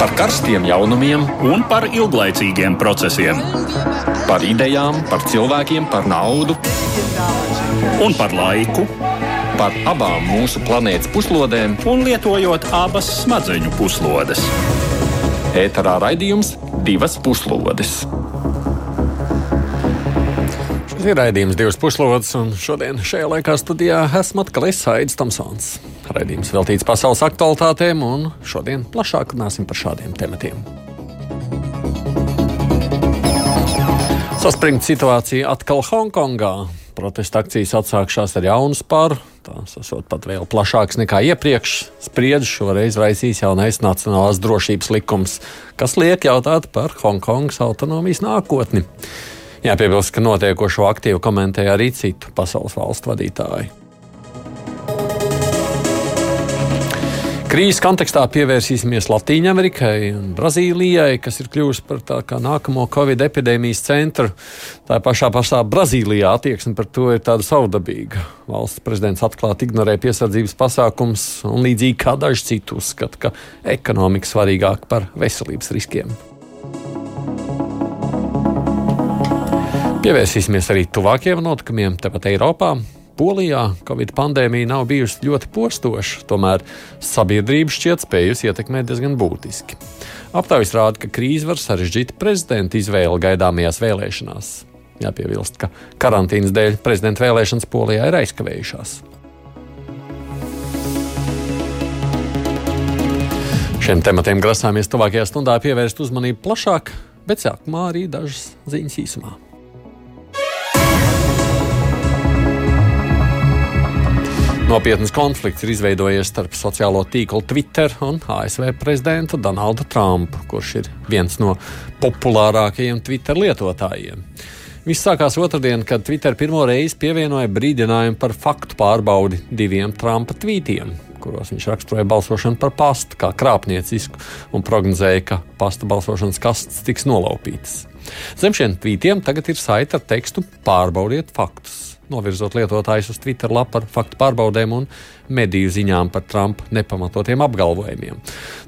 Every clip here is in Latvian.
par karstiem jaunumiem un par ilglaicīgiem procesiem. Par idejām, par cilvēkiem, par naudu un par laiku. Par abām mūsu planētas puslodēm, un lietojot abas smadzeņu puslodes. Ēterā raidījums divas puslodes. Šis ir raidījums divas puslodes, un šodien šajā laikā studijā esmu atkal es Aits Tomsons. Raidījums veltīts pasaules aktualitātēm, un šodien plašāk runāsim par šādiem tematiem. Saspringta situācija atkal Hongkongā. Protesta akcijas atsākšās ar jaunu spāru. Tās esot pat vēl plašākas nekā iepriekš. Spriedzi šoreiz raisīs jaunais Nacionālās drošības likums, kas liek jautāt par Hongkongas autonomijas nākotni. Jāpiebilst, ka notiekošo aktīvi komentēja arī citu pasaules valstu vadītāji. Krīzes kontekstā pievērsīsimies Latvijai Brazīlijai, kas ir kļuvusi par tā kā nākamo Covid epidēmijas centru. Tā pašā pašā Brazīlijā attieksme par to ir tāda savdabīga. Valsts prezidents atklāti ignorē piesardzības pasākums un līdzīgi kā daži citi uzskata, ka ekonomika svarīgāka par veselības riskiem. Pievērsīsimies arī tuvākiem notikumiem tepat Eiropā. Polijā Covid pandēmija nav bijusi ļoti postoša, tomēr sabiedrība šķiet spējusi ietekmēt diezgan būtiski. Aptaujas rāda, ka krīze var sarežģīt prezidenta izvēli gaidāmajās vēlēšanās. Jāpiebilst, ka karantīnas dēļ prezidenta vēlēšanas Polijā ir aizkavējušās. Šiem tematiem grasāmies tuvākajā stundā pievērst uzmanību plašāk, bet sākumā arī dažas ziņas īsumā. Nopietns konflikts ir izveidojies starp sociālo tīklu Twitter un ASV prezidentu Donaldu Trumpu, kurš ir viens no populārākajiem Twitter lietotājiem. Viss sākās otrdien, kad Twitter pirmo reizi pievienoja brīdinājumu par faktu pārbaudi diviem Trumpa tvītiem, kuros viņš raksturoja balsošanu par pastu kā krāpniecisku un prognozēja, ka pasta balsošanas kastes tiks nolaupītas. Zem šiem tvītiem tagad ir saita ar tekstu Pārbaudiet faktus novirzot lietotājus uz Twitter lapu ar faktu pārbaudēm un mediju ziņām par Trumpa nepamatotiem apgalvojumiem.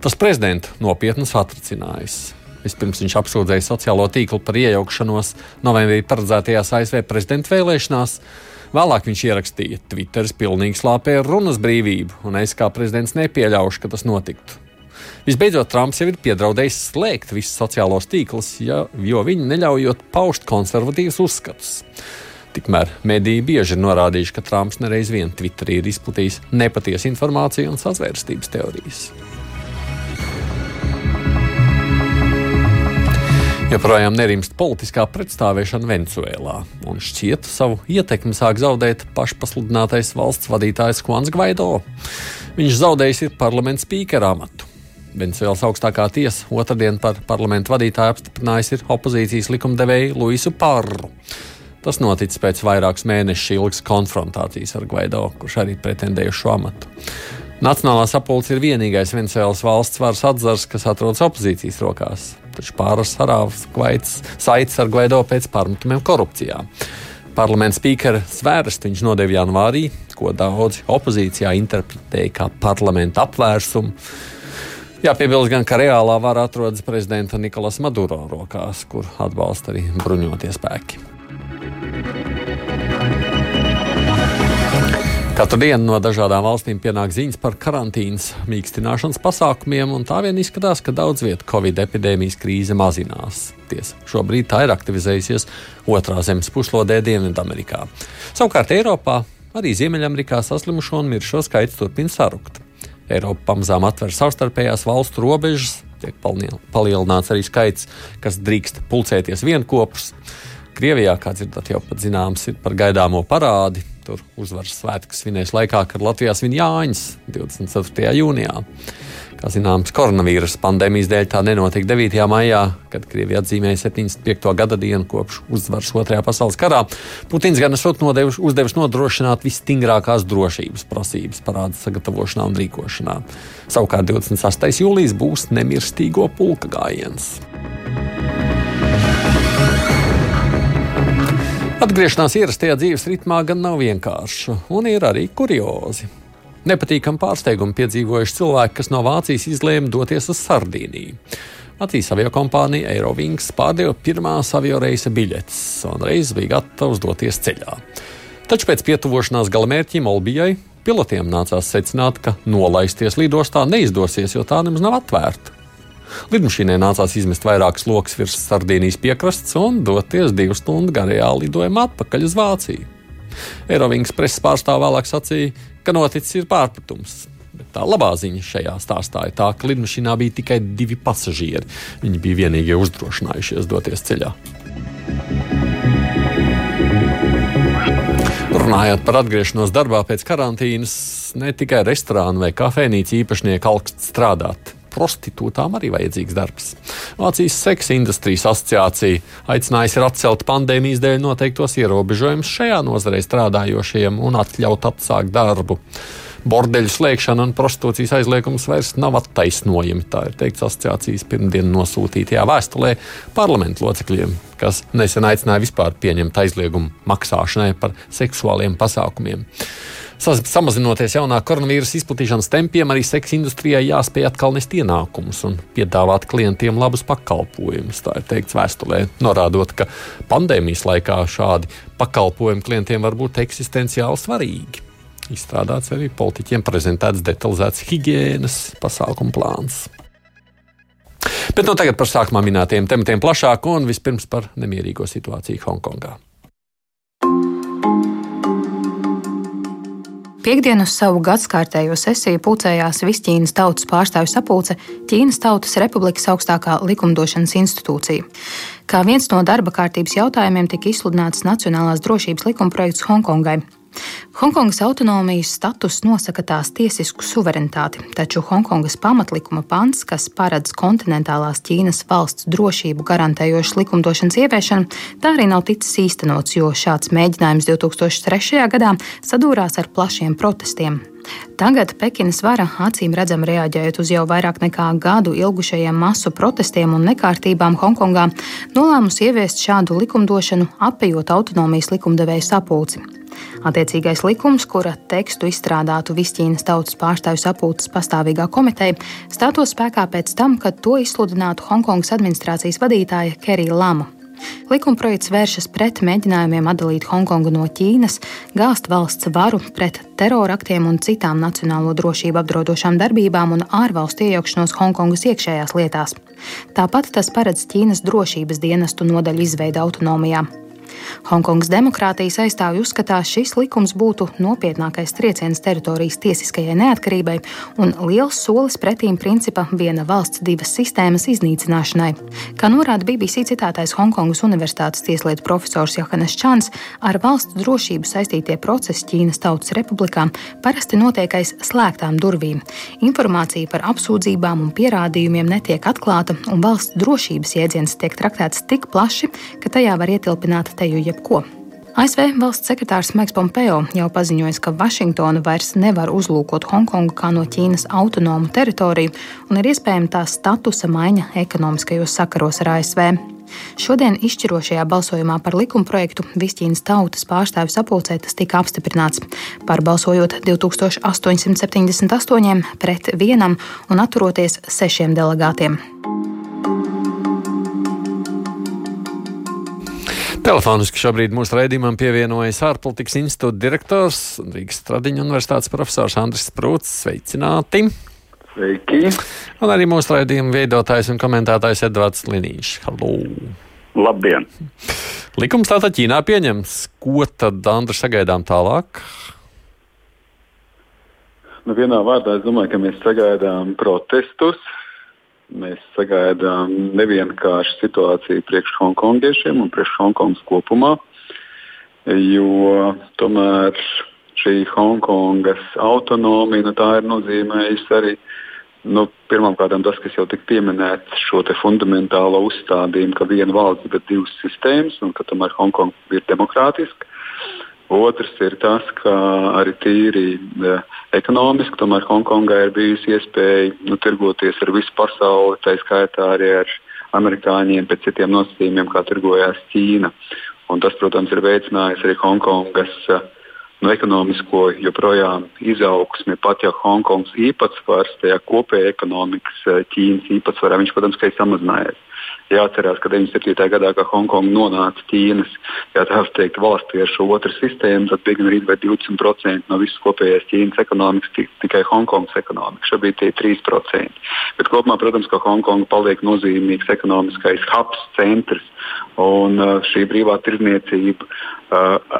Tas prezidents nopietni satricinājis. Vispirms viņš apsūdzēja sociālo tīklu par iejaukšanos novembrī paredzētajās ASV prezidenta vēlēšanās. Vēlāk viņš ierakstīja, ka Twitteris pilnīgi slāpē runas brīvību, un es kā prezidents nepieļaušu, ka tas notiktu. Visbeidzot, Trumps jau ir piedraudējis slēgt visus sociālos tīklus, ja, jo viņi neļaujot paust konservatīvus uzskatus. Tikmēr mediji bieži ir norādījuši, ka Trumps nereiz vien Twitterī ir izplatījis nepatiesu informāciju un sazvērstības teorijas. Joprojām nerimst politiskā pretstāvēšana Venecuēlā, un šķiet, savu ietekmi sāk zaudēt pašpasludinātais valsts vadītājs Juans Gvaido. Viņš zaudējis ir parlamenta spīkera amatu. Venecijas augstākā tiesa otrdien par parlamentu vadītāju apstiprinājusi opozīcijas likumdevēju Luisu Parru. Tas noticis pēc vairākus mēnešus ilgas konfrontācijas ar Gvaido, kurš arī pretendēja šo amatu. Nacionālā sapulce ir vienīgais Venecijas valsts varas atzars, kas atrodas opozīcijas rokās. Taču pāris arāvs Gvaids saites ar Gvaido pēc pārmetumiem korupcijā. Parlamenta spīkera svērstu viņš nodeva janvārī, ko daudzi opozīcijā interpretēja kā parlamenta apvērsumu. Jāpiebilst gan, ka reālā vara atrodas prezidenta Nikolas Maduro rokās, kur atbalsta arī bruņotie spēki. Katru dienu no dažādām valstīm pienāk ziņas par karantīnas mīkstināšanas pasākumiem, un tā vien izskatās, ka daudz vietu Covid epidēmijas krīze mazinās. Tiesa, šobrīd tā ir aktivizējusies otrā zemes puslodē Dienvidamerikā. Savukārt Eiropā, arī Ziemeļamerikā saslimušo un mirušo skaits turpina sarukt. Eiropa pamazām atver savstarpējās valstu robežas, tiek palielināts arī skaits, kas drīkst pulcēties vienopus. Krievijā, kā dzirdat, jau pat zināms, ir par gaidāmo parādi Tur uzvaras svētkus svinēs laikā, kad Latvijā svin Jāņas 24. jūnijā. Kā zināms, koronavīrusa pandēmijas dēļ tā nenotika 9. maijā, kad Krievija atzīmēja 75. gada dienu kopš uzvaras Otrajā pasaules karā. Putins gan esot uzdevis nodrošināt visstingrākās drošības prasības parāda sagatavošanā un rīkošanā. Savukārt 28. jūlijas būs nemirstīgo pulka gājiens. Atgriešanās ierastajā dzīves ritmā gan nav vienkārša, un ir arī kuriozi. Nepatīkam pārsteigumu piedzīvojuši cilvēki, kas no Vācijas izlēma doties uz Sardīniju. Vācijas aviokompānija Eirovings pārdeva pirmās avioreisa biļetes un reiz bija gatavs doties ceļā. Taču pēc pietuvošanās galamērķim Olbijai pilotiem nācās secināt, ka nolaisties lidostā neizdosies, jo tā nemaz nav atvērta. Lidmašīnai nācās izmest vairākas lokus virs Sardīnijas piekrastes un doties divu stundu garajā lidojumā atpakaļ uz Vāciju. Eirovings preses pārstāvja vēlāk sacīja, ka noticis ir pārpratums. Bet tā labā ziņa šajā stāstā ir tā, ka lidmašīnā bija tikai divi pasažieri. Viņi bija vienīgie uzdrošinājušies doties ceļā. Runājot par atgriešanos darbā pēc karantīnas, ne tikai restorāna vai kafejnīca īpašnieki augst strādāt prostitūtām arī vajadzīgs darbs. Vācijas seksa industrijas asociācija aicinājusi atcelt pandēmijas dēļ noteiktos ierobežojumus šajā nozarē strādājošiem un atļaut atsākt darbu. Bordeļu slēgšana un prostitūcijas aizliegums vairs nav attaisnojami. Tā ir teikts asociācijas pirmdien nosūtītajā vēstulē parlamentu locekļiem, kas nesen aicināja vispār pieņemt aizliegumu maksāšanai par seksuāliem pasākumiem. Samazinoties jaunā koronavīrusa izplatīšanas tempiem, arī seksa industrijai jāspēj atkal nest ienākumus un piedāvāt klientiem labus pakalpojumus. Tā ir teikts vēstulē, norādot, ka pandēmijas laikā šādi pakalpojumi klientiem var būt eksistenciāli svarīgi. Izstrādāts arī politiķiem prezentēts detalizēts higiēnas pasākumu plāns. Bet nu tagad par sākumā minētiem tematiem plašāk un vispirms par nemierīgo situāciju Hongkongā. Piektdien uz savu gadsimtu sesiju pulcējās Visķīnas tautas pārstāvju sapulce Ķīnas Tautas Republikas augstākā likumdošanas institūcija. Kā viens no darba kārtības jautājumiem tika izsludināts Nacionālās drošības likumprojekts Hongkongai. Hongkongas autonomijas status nosaka tās tiesisku suverenitāti, taču Hongkongas pamatlikuma pants, kas paredz kontinentālās Ķīnas valsts drošību garantējošas likumdošanas ieviešanu, tā arī nav ticis īstenots, jo šāds mēģinājums 2003. gadā sadūrās ar plašiem protestiem. Tagad Pekinas vara acīm redzami reaģējot uz jau vairāk nekā gadu ilgušajiem masu protestiem un nekārtībām Hongkongā, nolēmusi ieviest šādu likumdošanu, apējot autonomijas likumdevēju sapulci. Attiecīgais likums, kura tekstu izstrādātu Visķīnas tautas pārstāvju sapulces pastāvīgā komiteja, stātos spēkā pēc tam, kad to izsludinātu Hongkongas administrācijas vadītāja Kerija Lama. Likumprojekts vēršas pret mēģinājumiem atdalīt Hongkongu no Ķīnas, gāzt valsts varu pret teroraktiem un citām nacionālo drošību apdraudošām darbībām un ārvalstu iejaukšanos Hongkongas iekšējās lietās. Tāpat tas paredz Ķīnas drošības dienestu nodaļu izveidu autonomijā. Hongkongas demokrātijas aizstāvji uzskatās, šis likums būtu nopietnākais trieciens teritorijas tiesiskajai neatkarībai un liels solis pretīm principa viena valsts, divas sistēmas iznīcināšanai. Kā norāda BBC citātais Hongkongas Universitātes tieslietu profesors Johannes Čans, ar valsts drošību saistītie procesi Ķīnas Tautas Republikā parasti notiek aiz slēgtām durvīm. Informācija par apsūdzībām un pierādījumiem netiek atklāta, un valsts drošības jēdziens tiek traktēts tik plaši, ka tajā var ietilpināt teju jebko. ASV valsts sekretārs Maiks Pompeo jau paziņojis, ka Vašingtona vairs nevar uzlūkot Hongkongu kā no Ķīnas autonomu teritoriju un ir iespējama tās statusa maiņa ekonomiskajos sakaros ar ASV. Šodien izšķirošajā balsojumā par likuma projektu Visķīnas tautas pārstāvju sapulcē tas tika apstiprināts. Pārbalsojot 2878 pret vienam un atturoties sešiem delegātiem. Telefoniski šobrīd mūsu raidījumam pievienojas ārpolitikas institūta direktors Rīgas Stradiņa universitātes profesors Andris Sprūts. Sveicināti! Sveiki! Un arī mūsu raidījuma veidotājs un komentētājs Edvards Liniņš. Halo! Labdien! Likums tātad Ķīnā pieņems. Ko tad Andris sagaidām tālāk? Nu, vienā vārdā es domāju, ka mēs sagaidām protestus, Mēs sagaidām nevienkāršu situāciju priekš hongkongiešiem un priekš Hongkongas kopumā, jo tomēr šī Hongkongas autonomija nu, ir nozīmējusi arī nu, pirmkārt tas, kas jau tika pieminēts, šo fundamentālo uzstādījumu, ka viena valsts, bet divas sistēmas, un ka tomēr Hongkonga ir demokrātiska. Otrs ir tas, ka arī tīri ja, ekonomiski, tomēr Hongkongai ir bijusi iespēja nu, tirgoties ar visu pasauli, tā skaitā arī ar amerikāņiem pēc citiem nosacījumiem, kā tirgojās Ķīna. Un tas, protams, ir veicinājis arī Hongkongas no ekonomisko joprojām izaugsmi, pat ja Hongkongas īpatsvars tajā kopējā ekonomikas Ķīnas īpatsvarā, viņš, protams, ir samazinājies. Jāatcerās, ka 97. gadā, kad Hongkonga nonāca Ķīnas, ja tā teikt, valstī ar šo otru sistēmu, tad bija gandrīz 20% no visas kopējās Ķīnas ekonomikas tikai Hongkongas ekonomika. Šobrīd tie ir 3%. Bet kopumā, protams, ka Hongkonga paliek nozīmīgs ekonomiskais hubs, centrs un uh, šī brīvā tirdzniecība uh,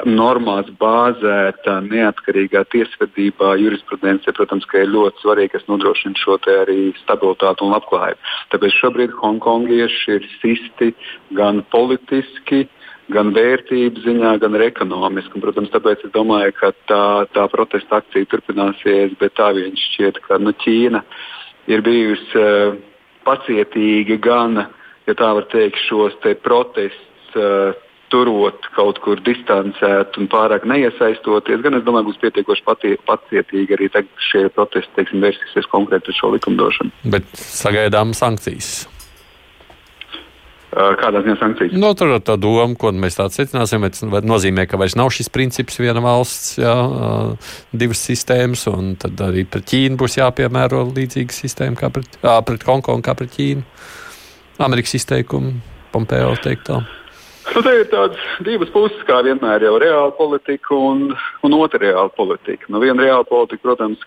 normās bāzēta, neatkarīgā tiesvedībā, jurisprudence, protams, ir ļoti svarīga, kas nodrošina šo arī stabilitāti un labklājību. Tāpēc šobrīd hongkongieši ir sisti gan politiski, gan vērtību ziņā, gan arī ekonomiski. Un, protams, tāpēc es domāju, ka tā, tā protesta akcija turpināsies, bet tā viņš šķiet, ka nu, Ķīna ir bijusi uh, pacietīga gan, ja tā var teikt, šos te protestus uh, turot kaut kur distancēt un pārāk neiesaistoties. Gan es domāju, būs pietiekoši patie, pacietīgi arī šie protesti teiksim, vērsīsies konkrēti uz šo likumdošanu. Bet sagaidām sankcijas. Kādā ziņā sankcijas? No, nu, tur ir tā doma, ko mēs tādu secināsim. Tas nozīmē, ka vairs nav šis princips viena valsts, jā, divas sistēmas, un tad arī pret Ķīnu būs jāpiemēro līdzīga sistēma kā pret, pret Hongkongu, kā pret Ķīnu. Amerikas izteikumu, Pompeo teiktā. Nu, te ir tādas divas puses, kā vienmēr jau reāla politika un, un otra reāla politika. Nu, viena reāla politika, protams,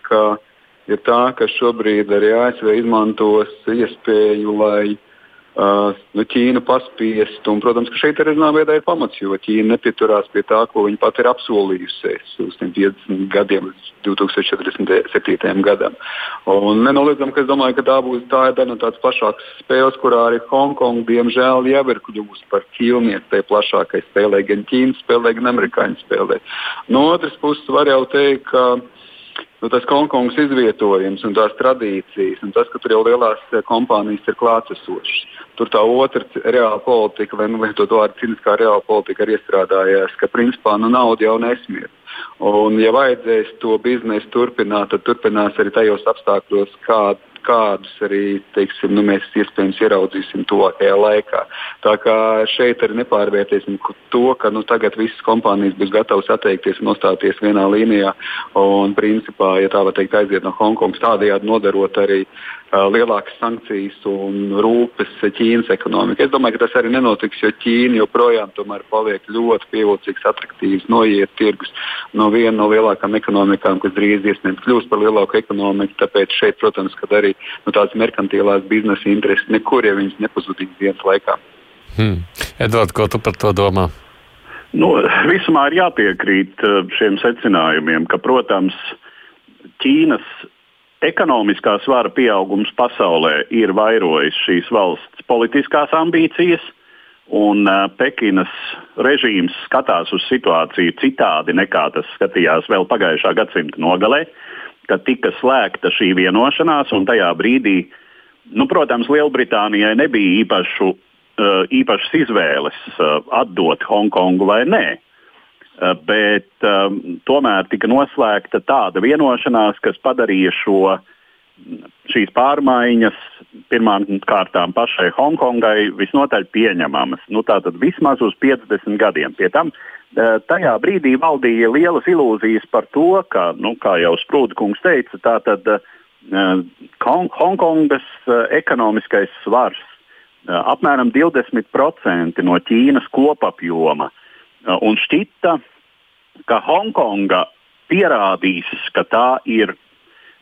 ir tā, ka šobrīd arī ASV izmantos iespēju, lai Uh, Ķīna paspiest. Un, protams, ka šeit arī zināmā veidā ir pamats, jo Ķīna nepieturās pie tā, ko viņa pati ir apsolījusies uz 50 gadiem, līdz 2047. gadam. Un nenoliedzam, ka domāju, ka tā būs tā ir daļa no tādas plašākas spēles, kurā arī Hongkonga diemžēl jau ir kļuvusi par ķīlnieci tajā plašākai spēlē. Gan Ķīna spēlē, gan Amerikāņu spēlē. No otras puses var jau teikt, ka nu, tas Hongkongas izvietojums un tās tradīcijas, un tas, ka tur jau lielās eh, kompānijas ir klātesošas. Tur tā otra reāla politika, vai nu, to vārdu cīniskā reāla politika ir iestrādājies, ka principā nu, nauda jau nesmiet. Un, ja vajadzēs to biznesu turpināt, tad turpinās arī tajos apstākļos, kāda kādus arī teiksim, nu, mēs iespējams ieraudzīsim tuvākajā laikā. Tā kā šeit arī nepārvērtēsim to, ka nu, tagad visas kompānijas būs gatavas atteikties un nostāties vienā līnijā un principā, ja tā var teikt, aiziet no Hongkongas, tādējādi nodarot arī lielākas sankcijas un rūpes Ķīnas ekonomikai. Es domāju, ka tas arī nenotiks, jo Ķīna joprojām paliek ļoti pievilcīgs, attraktīvs, noiet tirgus no viena no lielākajām ekonomikām, kas drīz iespējams kļūs par lielāku ekonomiku. Tāpēc šeit, protams, arī nu, tādas merkantilās biznesa intereses nekur jau viņas nepazudīs dienas laikā. Hmm. Edvards, ko tu par to domā? Nu, visumā ir jāpiekrīt uh, šiem secinājumiem, ka, protams, Ķīnas ekonomiskā svara pieaugums pasaulē ir vairojis šīs valsts politiskās ambīcijas, un Pekinas režīms skatās uz situāciju citādi nekā tas skatījās vēl pagājušā gadsimta nogalē, kad tika slēgta šī vienošanās, un tajā brīdī, nu, protams, Lielbritānijai nebija īpašu, īpašas izvēles atdot Hongkongu vai nē. Uh, bet um, tomēr tika noslēgta tāda vienošanās, kas padarīja šo uh, šīs pārmaiņas pirmām kārtām pašai Hongkongai visnotaļ pieņemamas. Nu, tātad vismaz uz 50 gadiem. Pie tam eh, tajā brīdī valdīja lielas ilūzijas par to, ka, nu, kā jau Sprūda kungs teica, tātad uh, Hongkongas uh, ekonomiskais svars uh, apmēram 20% no Ķīnas kopapjoma. Uh, un šķita, ka Hongkonga pierādīs, ka tā ir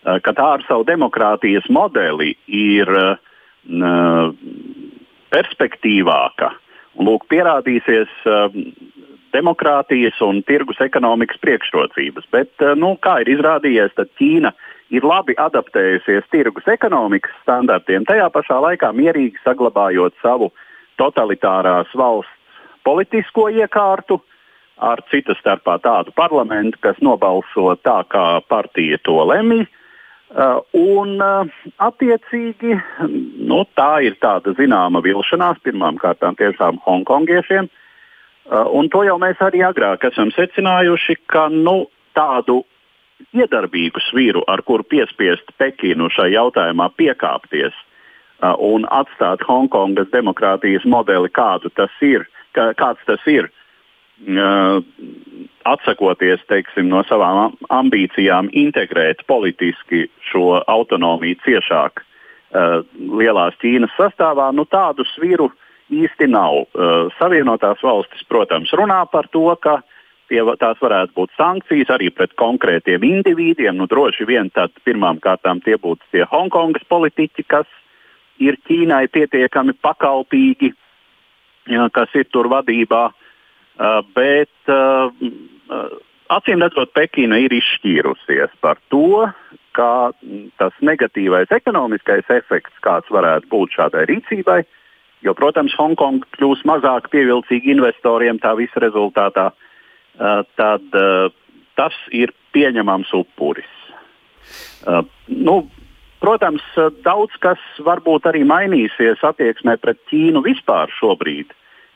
Eh, ka tā ar savu demokrātijas modeli ir uh, perspektīvāka. Lūk, pierādīsies uh, demokrātijas un tirgus ekonomikas priekšrocības. Bet, nu, kā ir izrādījies, tad Ķīna ir labi adaptējusies tirgus ekonomikas standartiem, tajā pašā laikā mierīgi saglabājot savu totalitārās valsts politisko iekārtu, ar citas starpā tādu parlamentu, kas nobalso tā, kā partija to lemj. Uh, un, uh, attiecīgi, nu, tā ir tāda zināma vilšanās pirmām kārtām tiešām hongkongiešiem. Uh, un to jau mēs arī agrāk esam secinājuši, ka nu, tādu iedarbīgu svīru, ar kuru piespiest Pekinu šai jautājumā piekāpties un atstāt Hongkongas demokrātijas modeli, kādu tas ir, kā, kāds tas ir, uh, atsakoties teiksim, no savām ambīcijām, integrēt politiski šo autonomiju ciešāk uh, lielās Ķīnas sastāvā, nu, tādu sviru īsti nav. Uh, Savienotās valstis, protams, runā par to, ka tie, tās varētu būt sankcijas arī pret konkrētiem indivīdiem. Nu, droši vien tad pirmām kārtām tie būtu tie Hongkongas politiķi, kas ir Ķīnai pietiekami pakalpīgi, kas ir tur vadībā. Uh, bet uh, uh, acīm redzot, Pekina ir izšķīrusies par to, kā tas negatīvais ekonomiskais efekts, kāds varētu būt šādai rīcībai, jo, protams, Hongkonga kļūs mazāk pievilcīga investoriem tā visa rezultātā, tad tas ir pieņemams upuris. Nu, protams, daudz kas varbūt arī mainīsies attieksmē pret Ķīnu vispār šobrīd.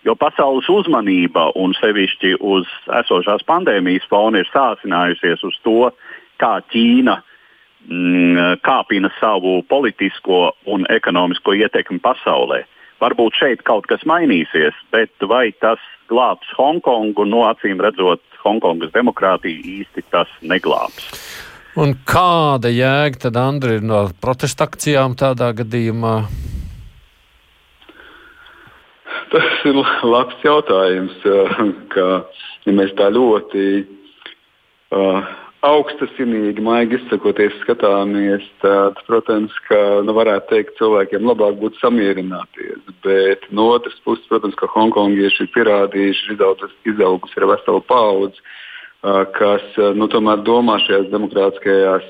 Jo pasaules uzmanība un sevišķi uz esošās pandēmijas fona ir sāsinājusies uz to, kā Ķīna mm, kāpina savu politisko un ekonomisko ietekmi pasaulē. Varbūt šeit kaut kas mainīsies, bet vai tas glābs Hongkongu? No acīm redzot, Hongkongas demokrātiju īsti tas neglābs. Un kāda jēga tad, Andri, ir no protesta akcijām tādā gadījumā? Tas ir labs jautājums. Ka, ja mēs tā ļoti uh, augstasinīgi, maigi izsakoties, skatāmies, tad, protams, ka nu, varētu teikt, cilvēkiem labāk būtu samierināties. Bet no otras puses, protams, ka hongkongieši ir pierādījuši, izaugusi ir vesela paudze, uh, kas nu, tomēr domā šajās demokrātiskajās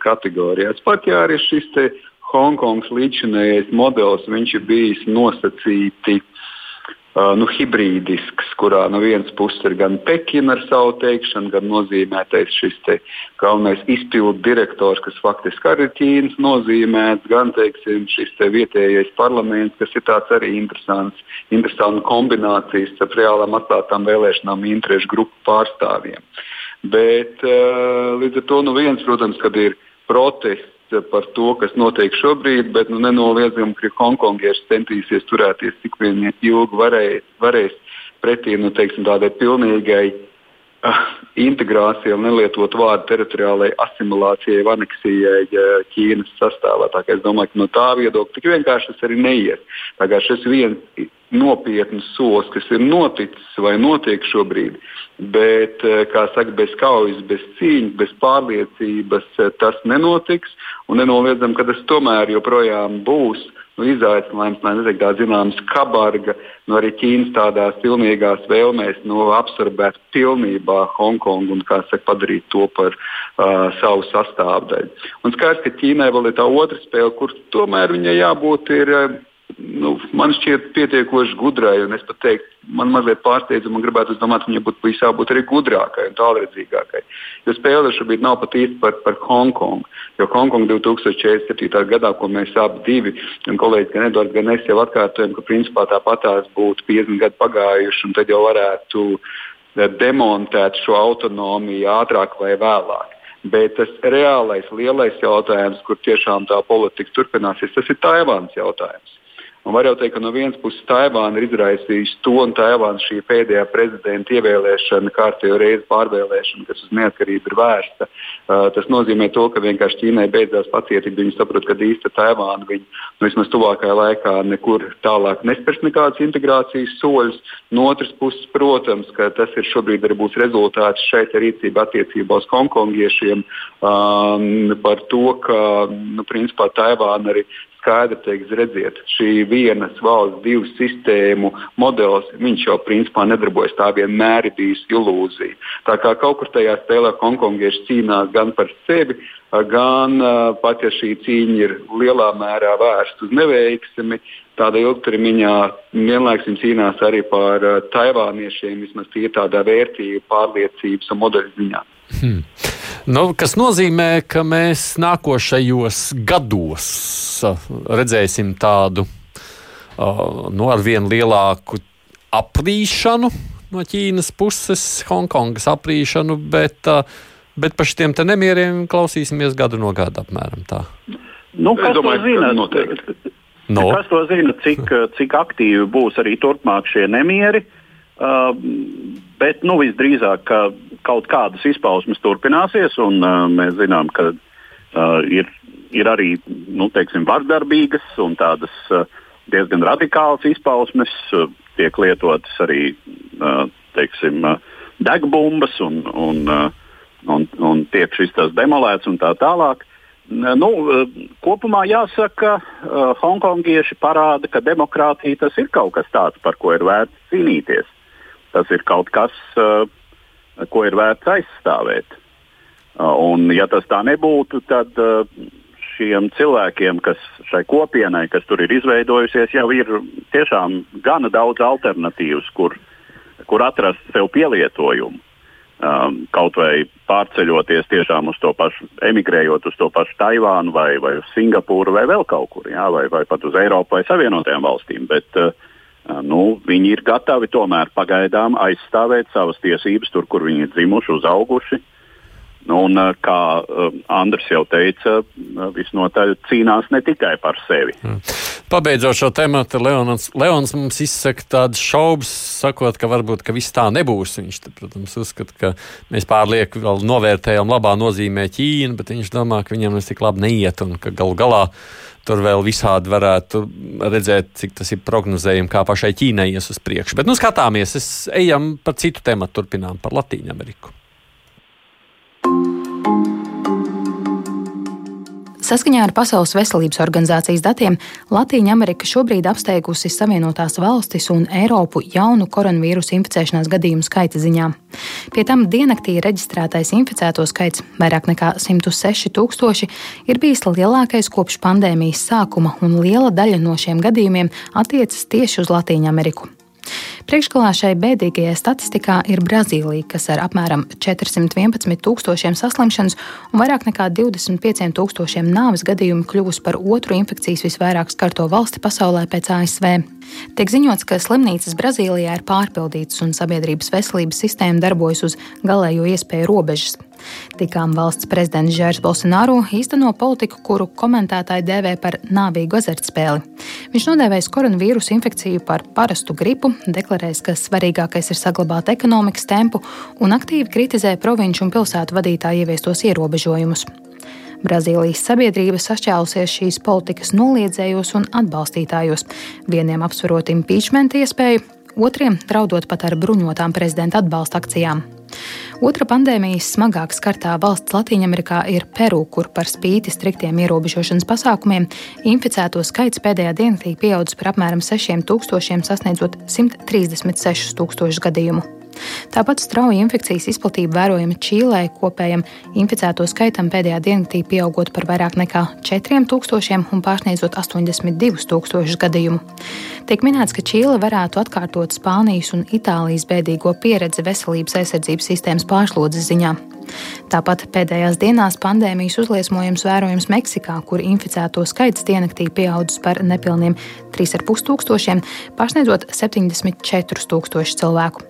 kategorijās. Pat ja arī šis Hongkongas līdzinējais modelis, ir bijis nosacīti nu, hibrīdisks, kurā no vienas puses ir gan Pekina ar savu teikšanu, gan nozīmētais šis te galvenais izpildu direktors, kas faktiski arī ir Ķīnas nozīmēts, gan teiksim, šis te vietējais parlaments, kas ir tāds arī interesants, interesants kombinācijas ar reālām atklātām vēlēšanām interešu grupu pārstāvjiem. Bet uh, līdz ar to no nu vienas, protams, kad ir protests par to, kas notiek šobrīd, bet nu, nenoliedzami, ka Hongkongieši centīsies turēties cik vien ilgi varēs, varēs pretī nu, teiksim, tādai pilnīgai uh, integrācijai, nelietot vārdu teritoriālajai asimilācijai, aneksijai Ķīnas sastāvā. Tā, es domāju, ka no tā viedokļa tik vienkārši tas arī neies. Tā kā šis viens nopietns solis, kas ir noticis vai notiek šobrīd. Bet, eh, kā saka, bez kaujas, bez cīņas, bez pārliecības eh, tas nenotiks. Un nenoliedzam, ka tas tomēr joprojām būs nu, izaicinājums, lai neteiktu tā zināms kabarga, nu, arī Ķīnas tādās pilnīgās vēlmēs nu, absorbēt pilnībā Hongkongu un saka, padarīt to par uh, savu sastāvdaļu. Un skaidrs, ka Ķīnai vēl ir tā otra spēle, kur tomēr viņai jābūt ir. Uh, nu, man šķiet pietiekoši gudrai, un es pat teiktu, man mazliet pārsteidzu, man gribētu domāt, viņai būtu jābūt arī gudrākai un tālredzīgākai. Jo spēle šobrīd nav pat īsti par, par Hongkongu. Jo Hongkonga 2047. gadā, ko mēs abi divi, un kolēģis gan Edvards, gan es jau atkārtojam, ka principā tāpatās būtu 50 gadi pagājuši, un tad jau varētu eh, demontēt šo autonomiju ātrāk vai vēlāk. Bet tas reālais, lielais jautājums, kur tiešām tā politika turpināsies, tas ir Taivānas jautājums. Un var jau teikt, ka no vienas puses Taivāna ir izraisījusi to, un Taivāna šī pēdējā prezidenta ievēlēšana, kārtējo reizi pārvēlēšana, kas uz neatkarību ir vērsta. Uh, tas nozīmē to, ka vienkārši Ķīnai beidzās pacietība. Viņi saprot, ka īsta Taivāna viņi nu, vismaz tuvākajā laikā nekur tālāk nespērs nekādas integrācijas soļus. No otras puses, protams, ka tas ir šobrīd arī būs rezultāts šeit rīcība attiecībā uz hongkongiešiem um, par to, ka nu, principā Taivāna arī skaidri teiks, redziet, šī vienas valsts, divu sistēmu modelis, viņš jau principā nedarbojas. Tā vienmēr ir bijusi ilūzija. Tā kā kaut kur tajā spēlē hongkongieši cīnās gan par sevi, gan pat ja šī cīņa ir lielā mērā vērsta uz neveiksmi, tādā ilgtermiņā vienlaikus viņi cīnās arī par taivāniešiem, vismaz tie tādā vērtību, pārliecības un modeļu ziņā. Hmm. Nu, kas nozīmē, ka mēs nākošajos gados redzēsim tādu uh, nu, ar vien lielāku aprīšanu no Ķīnas puses, Hongkongas aprīšanu, bet, uh, bet par šiem nemieriem klausīsimies gadu no gada apmēram tā. Nu, kas domāju, to zina? Noteikti. No. Kas to zina, cik, cik aktīvi būs arī turpmāk šie nemieri? Uh, Bet nu, visdrīzāk ka kaut kādas izpausmes turpināsies, un uh, mēs zinām, ka uh, ir, ir arī nu, teiksim, vardarbīgas un tādas uh, diezgan radikālas izpausmes. Uh, tiek lietotas arī uh, teiksim, uh, degbumbas un, un, uh, un, un tiek šis tas demolēts un tā tālāk. Nu, kopumā jāsaka, ka hongkongieši parāda, ka demokrātija tas ir kaut kas tāds, par ko ir vērts cīnīties. Tas ir kaut kas, ko ir vērts aizstāvēt. Un, ja tas tā nebūtu, tad šiem cilvēkiem, kas šai kopienai, kas tur ir izveidojusies, jau ir tiešām gana daudz alternatīvas, kur, kur atrast sev pielietojumu um, kaut vai pārceļoties tiešām uz to pašu, emigrējot uz to pašu Taivānu vai, vai uz Singapūru vai vēl kaut kur, jā, vai, vai pat uz Eiropu vai Savienotajām valstīm. Bet, uh, nu, viņi ir gatavi tomēr pagaidām aizstāvēt savas tiesības tur, kur viņi ir dzimuši, uzauguši. Nu, un, kā uh, Andris jau teica, visnotaļ cīnās ne tikai par sevi. Mm. Pabeidzot šo tematu, Leons, Leons mums izsaka tādas šaubas, sakot, ka varbūt ka viss tā nebūs. Viņš, protams, uzskata, ka mēs pārlieku novērtējam labā nozīmē Ķīnu, bet viņš domā, ka viņam tas tik labi neiet un ka galu galā tur vēl visādi varētu redzēt, cik tas ir prognozējumi, kā pašai Ķīnai ies uz priekšu. Bet nu skatāmies, es ejam par citu tematu, turpinām par Latīņu Ameriku. Saskaņā ar Pasaules veselības organizācijas datiem Latvija Amerika šobrīd apsteigusi Savienotās valstis un Eiropu jaunu koronavīrusu inficēšanās gadījumu skaita ziņā. Pie tam diennaktī reģistrētais inficēto skaits vairāk nekā 106 tūkstoši ir bijis lielākais kopš pandēmijas sākuma, un liela daļa no šiem gadījumiem attiecas tieši uz Latviju Ameriku. Priekšgalā šai bēdīgajai statistikā ir Brazīlija, kas ar apmēram 411 tūkstošiem saslimšanas un vairāk nekā 25 tūkstošiem nāves gadījumu kļuvusi par otru infekcijas visvairāk skarto valsti pasaulē pēc ASV. Tiek ziņots, ka slimnīcas Brazīlijā ir pārpildītas un sabiedrības veselības sistēma darbojas uz galējo iespēju robežas. Tikām valsts prezidents Žērs Bolsonaro īsteno politiku, kuru komentētāji dēvē par nāvīgu azartspēli. Viņš nodēvējis koronavīrusu infekciju par parastu gripu, deklarējis, ka svarīgākais ir saglabāt ekonomikas tempu un aktīvi kritizē provinču un pilsētu vadītāju ieviestos ierobežojumus. Brazīlijas sabiedrība sašķēlusies šīs politikas noliedzējos un atbalstītājos, vieniem apsverot impeachment iespēju, otriem draudot pat ar bruņotām prezidenta atbalsta akcijām. Otra pandēmijas smagāk skartā valsts Latvijā ir Peru, kur par spīti striktiem ierobežošanas pasākumiem inficēto skaits pēdējā dienā pieaudzis par apmēram 6000, sasniedzot 136 tūkstošus gadījumu. Tāpat strauja infekcijas izplatība vērojama Čīlē, kopējam inficēto skaitam pēdējā diennaktī pieaugot par vairāk nekā 4000 un pārsniedzot 82,000 gadījumu. Tiek minēts, ka Čīle varētu atkārtot Spānijas un Itālijas bēdīgo pieredzi veselības aizsardzības sistēmas pārslodzes ziņā. Tāpat pēdējās dienās pandēmijas uzliesmojums vērojams Meksikā, kur inficēto skaits diennaktī pieaudzis par nepilniem 3,5 tūkstošiem, pārsniedzot 74 tūkstošu cilvēku.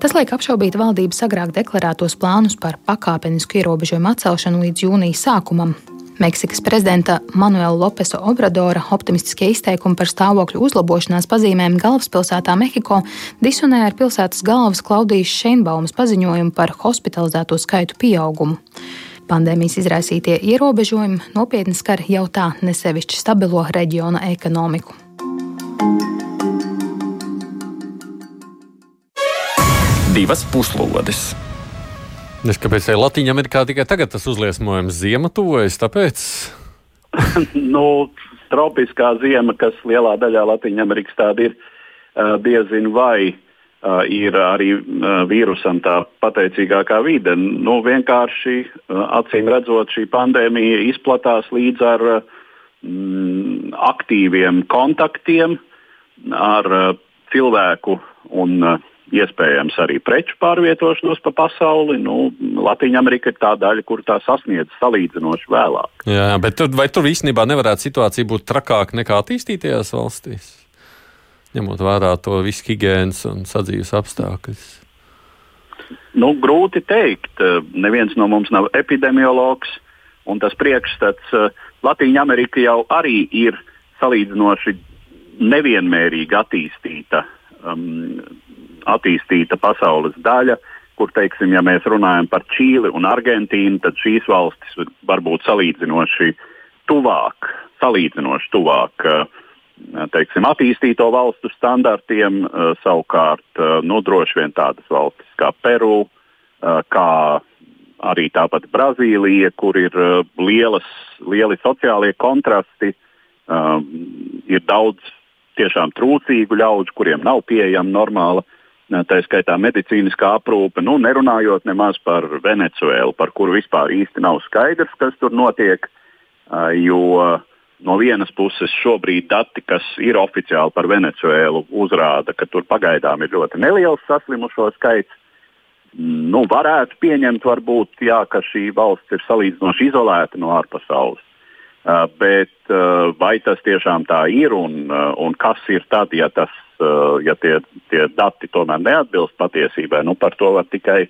Tas liek apšaubīt valdības agrāk deklarētos plānus par pakāpenisku ierobežojumu atcelšanu līdz jūnija sākumam. Meksikas prezidenta Manuela Lopesa Obradora optimistiskie izteikumi par stāvokļu uzlabošanās pazīmēm galvaspilsētā Mehiko disonē ar pilsētas galvas Klaudijas Šeinbaumas paziņojumu par hospitalizēto skaitu pieaugumu. Pandēmijas izraisītie ierobežojumi nopietni skar jau tā nesevišķi stabilo reģiona ekonomiku. Divas puslodes. Es kāpēc Latvijā Amerikā tikai tagad tas uzliesmojums ziema tuvojas? Tāpēc? nu, tropiskā ziema, kas lielā daļā Latvijas Amerikas tāda ir, diezin vai ir arī vīrusam tā pateicīgākā vide. Nu, vienkārši acīm redzot, šī pandēmija izplatās līdz ar mm, aktīviem kontaktiem ar cilvēku un iespējams arī preču pārvietošanos pa pasauli. Nu, Latvija Amerika ir tā daļa, kur tā sasniedz salīdzinoši vēlāk. Jā, bet tur, vai tur īstenībā nevarētu situācija būt trakāka nekā attīstītajās valstīs? Ņemot vērā to visu higiēnas un sadzīves apstākļus. Nu, grūti teikt. Neviens no mums nav epidemiologs, un tas priekšstats eh, Latvija Amerika jau arī ir salīdzinoši nevienmērīgi attīstīta um, attīstīta pasaules daļa, kur, teiksim, ja mēs runājam par Čīli un Argentīnu, tad šīs valstis var būt salīdzinoši tuvāk, salīdzinoši tuvāk teiksim, attīstīto valstu standartiem, savukārt nu, droši vien tādas valstis kā Peru, kā arī tāpat Brazīlija, kur ir lielas, lieli sociālie kontrasti, ir daudz tiešām trūcīgu ļaužu, kuriem nav pieejama normāla, tā skaitā medicīniskā aprūpe, nu, nerunājot nemaz par Venecuēlu, par kuru vispār īsti nav skaidrs, kas tur notiek. Jo no vienas puses šobrīd dati, kas ir oficiāli par Venecuēlu, uzrāda, ka tur pagaidām ir ļoti neliels saslimušo skaits. Nu, varētu pieņemt, varbūt, jā, ka šī valsts ir salīdzinoši izolēta no ārpasaules. Bet vai tas tiešām tā ir un, un kas ir tad, ja, tas, ja tie, tie dati tomēr neatbilst patiesībai? Nu, par to var tikai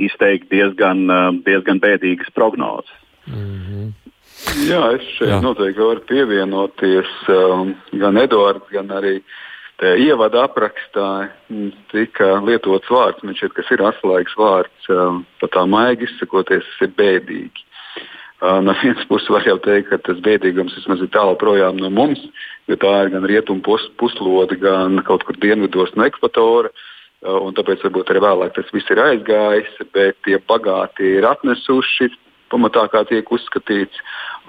izteikt diezgan, diezgan bēdīgas prognozes. Mm -hmm. Jā, es šeit Jā. noteikti varu pievienoties um, gan Eduards, gan arī ievada aprakstā tika lietots vārds, šķiet, kas ir atslēgas vārds, um, pat tā maigi izsakoties, tas ir bēdīgi. No vienas puses var jau teikt, ka tas bēdīgums vismaz ir tālu projām no mums, jo tā ir gan rietumu pus, puslode, gan kaut kur dienvidos no ekvatora. Un tāpēc varbūt arī vēlāk tas viss ir aizgājis, bet tie bagāti ir atnesuši pamatā, kā tiek uzskatīts,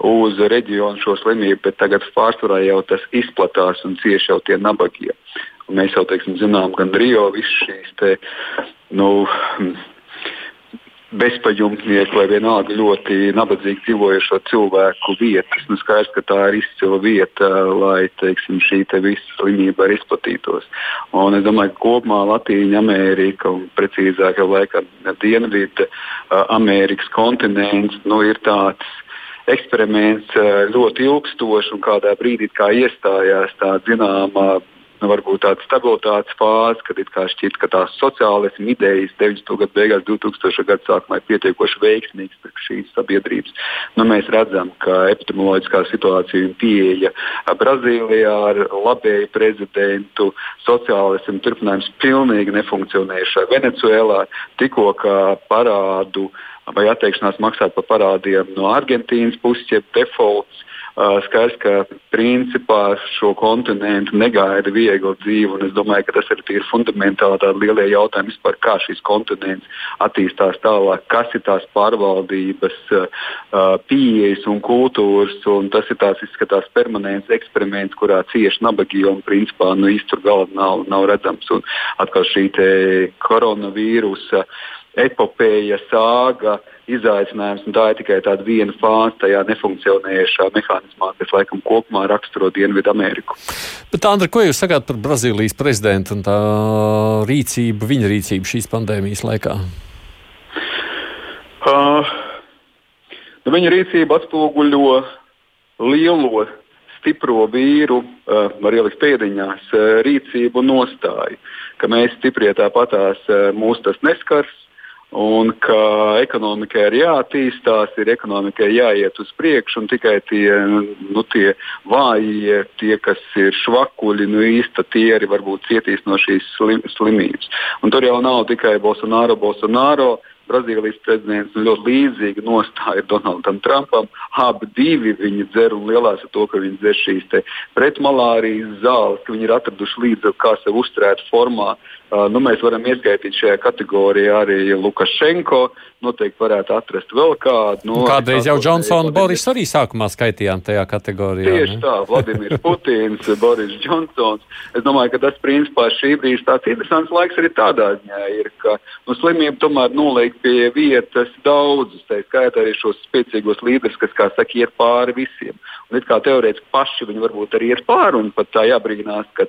uz reģionu šo slimību, bet tagad pārsvarā jau tas izplatās un cieši jau tie nabagie. Un mēs jau teiksim, zinām, gan Rio visas šīs te, nu, bezpajumtnieku vai vienalga ļoti nabadzīgi dzīvojošo cilvēku vietas. Nu, skaidrs, ka tā ir izcila vieta, lai teiksim, šī te visa slimība arī izplatītos. Un es domāju, ka kopumā Latvija Amerika un precīzāk laikam Dienvidu Amerikas kontinents nu, ir tāds eksperiments ļoti ilgstošs un kādā brīdī kā iestājās tā zināmā nu, varbūt tāda stabilitātes fāze, kad šķiet, ka tās sociālisma idejas 90. gadu beigās, 2000. gadu sākumā ir pietiekoši veiksmīgas priekš šīs sabiedrības. Nu, mēs redzam, ka epidemioloģiskā situācija un pieeja Brazīlijā ar labēju prezidentu, sociālismu turpinājums pilnīgi nefunkcionējušā Venecuēlā tikko parādu vai atteikšanās maksāt par parādiem no Argentīnas puses, jeb defaults Skaidrs, ka principā šo kontinentu negaida viegla dzīve. Es domāju, ka tas ir tīri fundamentāli tādi lielie jautājumi vispār, kā šis kontinents attīstās tālāk, kas ir tās pārvaldības pieejas un kultūras. Un tas ir tās izskatās permanents eksperiments, kurā cieši nabagie un principā nu, īsti tur gala nav, nav redzams. Un atkal šī koronavīrusa epopēja, sāga, izaicinājums. Tā ir tikai tāda viena fāze tajā nefunkcionējušā mehānismā, kas laikam kopumā raksturo Dienvidu Ameriku. Bet, Andra, ko jūs sakāt par Brazīlijas prezidentu un tā rīcību, viņa rīcību šīs pandēmijas laikā? Uh, nu, viņa rīcība atspoguļo lielo stipro vīru, uh, var ielikt pēdiņās, uh, rīcību un nostāju, ka mēs stiprie tāpatās uh, mūs tas neskars, Un ka ekonomikai ir jāattīstās, ir ekonomikai jāiet uz priekšu, un tikai tie, nu, tie vājie, tie, kas ir švakuļi, nu, īsti tie arī varbūt cietīs no šīs slim, slimības. Un tur jau nav tikai Bolsonaro, Bolsonaro. Brazīlijas prezidents ļoti līdzīga nostāja Donaldam Trumpam. Abi divi viņi dzer un lielās ar to, ka viņi dzer šīs pretmalārijas zāles, ka viņi ir atraduši līdzekļus, kā sevi uzturēt formā. Nu, mēs varam ieskaitīt šajā kategorijā arī Lukašenko. Noteikti varētu atrast vēl kādu. Nu, Kādreiz jau Džonsons Boris arī sākumā skaitījām tajā kategorijā. Tieši ne? tā, Vladimirs Putins, Boris Džonsons. Es domāju, ka tas principā šī brīža tāds interesants laiks arī tādā ziņā ir, ka nu, slimība tomēr noliek pie vietas daudzus, tā skaitā arī šos spēcīgos līderus, kas, kā saka, iet pāri visiem. Un it kā teorētiski paši viņi varbūt arī iet pāri un pat tā jābrīnās, ka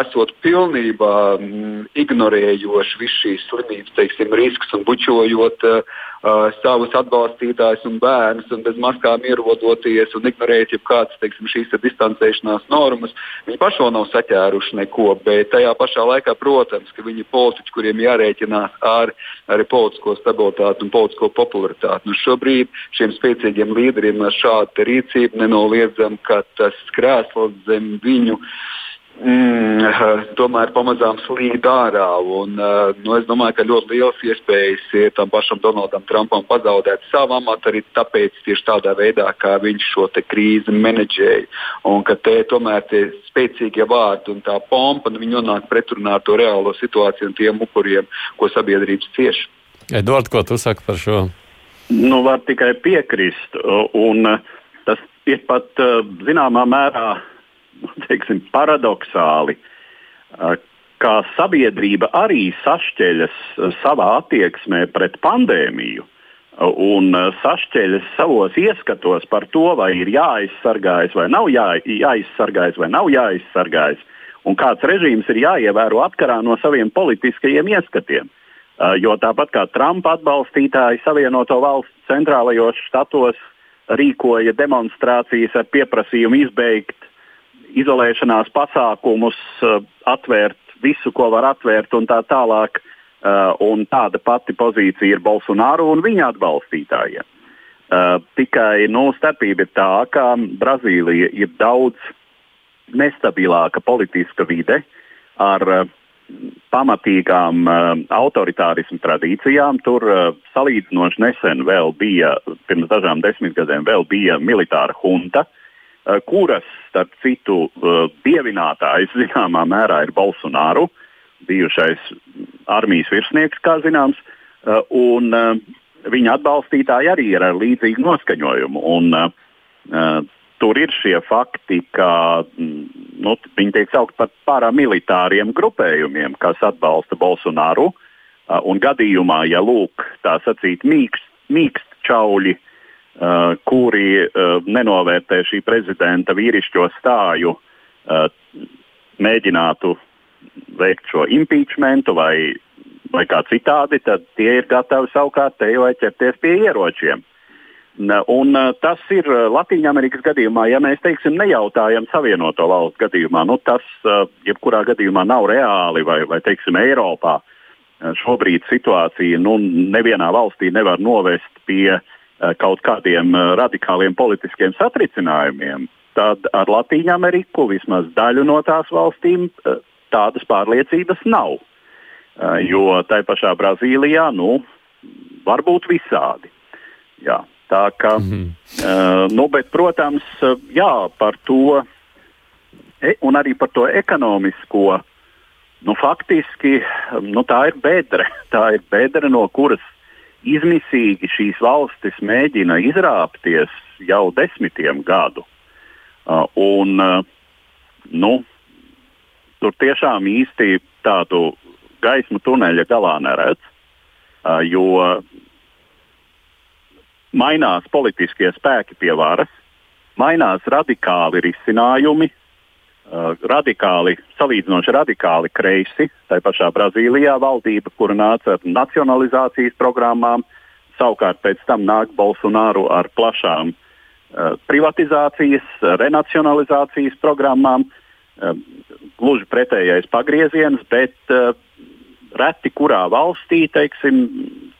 esot pilnībā mm, ignorējoši visu šīs slimības teiksim, riskus un bučojot uh, uh, savus atbalstītājus un bērnus, un bez maskām ierodoties un ignorējot jebkādas teiksim, šīs distancēšanās normas. Viņi paši vēl nav saķēruši neko, bet tajā pašā laikā, protams, ka viņi ir politiķi, kuriem jārēķinās ar arī politisko stabilitāti un politisko popularitāti. Nu, šobrīd šiem spēcīgiem līderiem ar šādu rīcību nenoliedzam, ka tas krēsls zem viņu mm, tomēr pamazām slīd ārā. Un, uh, nu, es domāju, ka ļoti liels iespējas ir tam pašam Donaldam Trumpam pazaudēt savu amatu arī tāpēc, tieši tādā veidā, kā viņš šo krīzi menedžēja. Un ka te tomēr tie spēcīgie vārdi un tā pompa nu, nonāk pretrunā ar to reālo situāciju un tiem upuriem, ko sabiedrības cieš. Edvards, ko tu saki par šo? Nu, var tikai piekrist. Un, tas ir pat zināmā mērā teiksim, paradoxāli, kā sabiedrība arī sašķeļas savā attieksmē pret pandēmiju un sašķeļas savos ieskatos par to, vai ir jāaizsargājas vai nav jā, jāaizsargājas vai nav jāaizsargājas, un kāds režīms ir jāievēro atkarā no saviem politiskajiem ieskatiem. Jo tāpat kā Trumpa atbalstītāji Savienoto Valstu centrālajos štatos rīkoja demonstrācijas ar pieprasījumu izbeigt izolēšanās pasākumus, eh, atvērt visu, ko var atvērt un tā tālāk. Uh, un tāda pati pozīcija ir Bolsonaro un viņa atbalstītājiem. Uh, tikai nu, starpība ir tā, ka Brazīlija ir daudz nestabilāka politiska vide ar pamatīgām uh, autoritārismu tradīcijām. Tur uh, salīdzinoši nesen vēl bija, pirms dažām desmitgadēm, vēl bija militāra junta, uh, kuras starp citu, uh, dievinātājs zināmā mērā ir Bolsonaro, bijušais armijas virsnieks, kā zināms, uh, un viņa atbalstītāji arī ir ar līdzīgu noskaņojumu. Un, tur ir šie fakti, ka mm, nu, viņi tiek saukti par paramilitāriem grupējumiem, kas atbalsta Bolsonaro. Un gadījumā, ja lūk, tā sacīt, mīkst, mīkst čauļi Uh, kuri uh, nenovērtē šī prezidenta vīrišķo stāju, uh, mēģinātu veikt šo impeachmentu vai, vai kā citādi, tad tie ir gatavi savukārt te jau ķerties pie ieročiem. Un, tas ir Latvijas gadījumā, ja mēs teiksim, nejautājam Savienoto valstu gadījumā, nu, tas jebkurā gadījumā nav reāli vai, vai teiksim, Eiropā. Šobrīd situācija nu, nevienā valstī nevar novest pie uh, kaut kādiem eh, radikāliem politiskiem satricinājumiem, tad ar Latviju Ameriku vismaz daļu no tās valstīm eh, tādas pārliecības nav. Jo tai pašā Brazīlijā nu, var būt visādi. Jā, tā ka, mm -hmm. nu, bet, protams, jā, par to e, un arī par to ekonomisko. Nu, faktiski nu, tā ir bedre. Tā ir bedre, no kuras izmisīgi šīs valstis mēģina izrāpties jau desmitiem gadu. Uh, un, uh, nu, tur tiešām īsti tādu gaismu tuneļa galā neredz, uh, jo mainās politiskie spēki pie varas, mainās radikāli risinājumi, radikāli, salīdzinoši radikāli kreisi. Tā pašā Brazīlijā valdība, kura nāca ar nacionalizācijas programmām, savukārt pēc tam nāk Bolsonaro ar plašām uh, privatizācijas, renacionalizācijas programmām. Uh, gluži pretējais pagrieziens, bet uh, reti kurā valstī teiksim,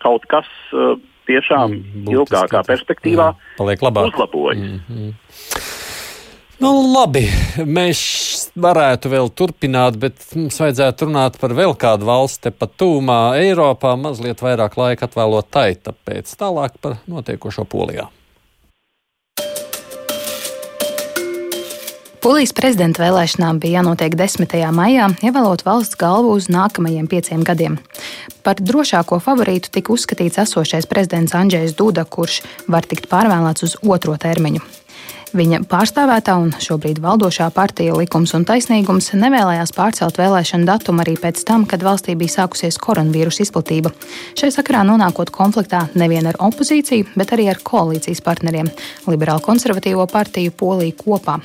kaut kas uh, tiešām mm, ilgākā perspektīvā jā, uzlabojas. Mm -hmm. Nu, labi, mēs varētu vēl turpināt, bet mums vajadzētu runāt par vēl kādu valsti tepat tūmā Eiropā, mazliet vairāk laika atvēlot tai, tāpēc tālāk par notiekošo Polijā. Polijas prezidenta vēlēšanām bija jānotiek 10. maijā, ievēlot valsts galvu uz nākamajiem pieciem gadiem. Par drošāko favorītu tika uzskatīts esošais prezidents Andrzejs Duda, kurš var tikt pārvēlēts uz otro termiņu. Viņa pārstāvētā un šobrīd valdošā partija Likums un taisnīgums nevēlējās pārcelt vēlēšanu datumu arī pēc tam, kad valstī bija sākusies koronavīrusa izplatība. Šai sakarā nonākot konfliktā nevien ar opozīciju, bet arī ar koalīcijas partneriem - Liberālo konservatīvo partiju Poliju kopā.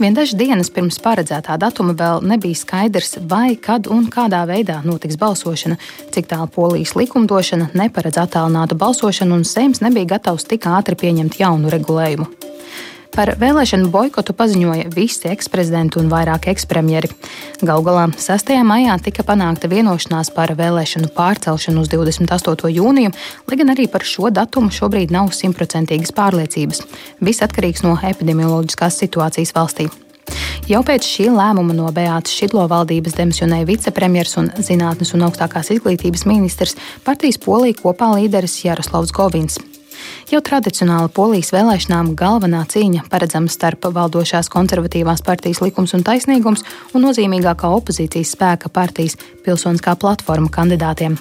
Vien dažas dienas pirms paredzētā datuma vēl nebija skaidrs, vai, kad un kādā veidā notiks balsošana, cik tālu polijas likumdošana neparedz attālinātu balsošanu, un Seims nebija gatavs tik ātri pieņemt jaunu regulējumu. Par vēlēšanu boikotu paziņoja visi eksprezidenti un vairāk ekspremjeri. Galu galā 6. maijā tika panākta vienošanās par vēlēšanu pārcelšanu uz 28. jūniju, lai gan arī par šo datumu šobrīd nav simtprocentīgas pārliecības. Viss atkarīgs no epidemioloģiskās situācijas valstī. Jau pēc šī lēmuma no Beātas Šidlo valdības demisionēja vicepremjers un zinātnes un augstākās izglītības ministrs partijas Polija kopā līderis Jaroslavs Govins. Jau tradicionāli polijas vēlēšanām galvenā cīņa paredzama starp valdošās konservatīvās partijas likums un taisnīgums un nozīmīgākā opozīcijas spēka partijas pilsoniskā platforma kandidātiem.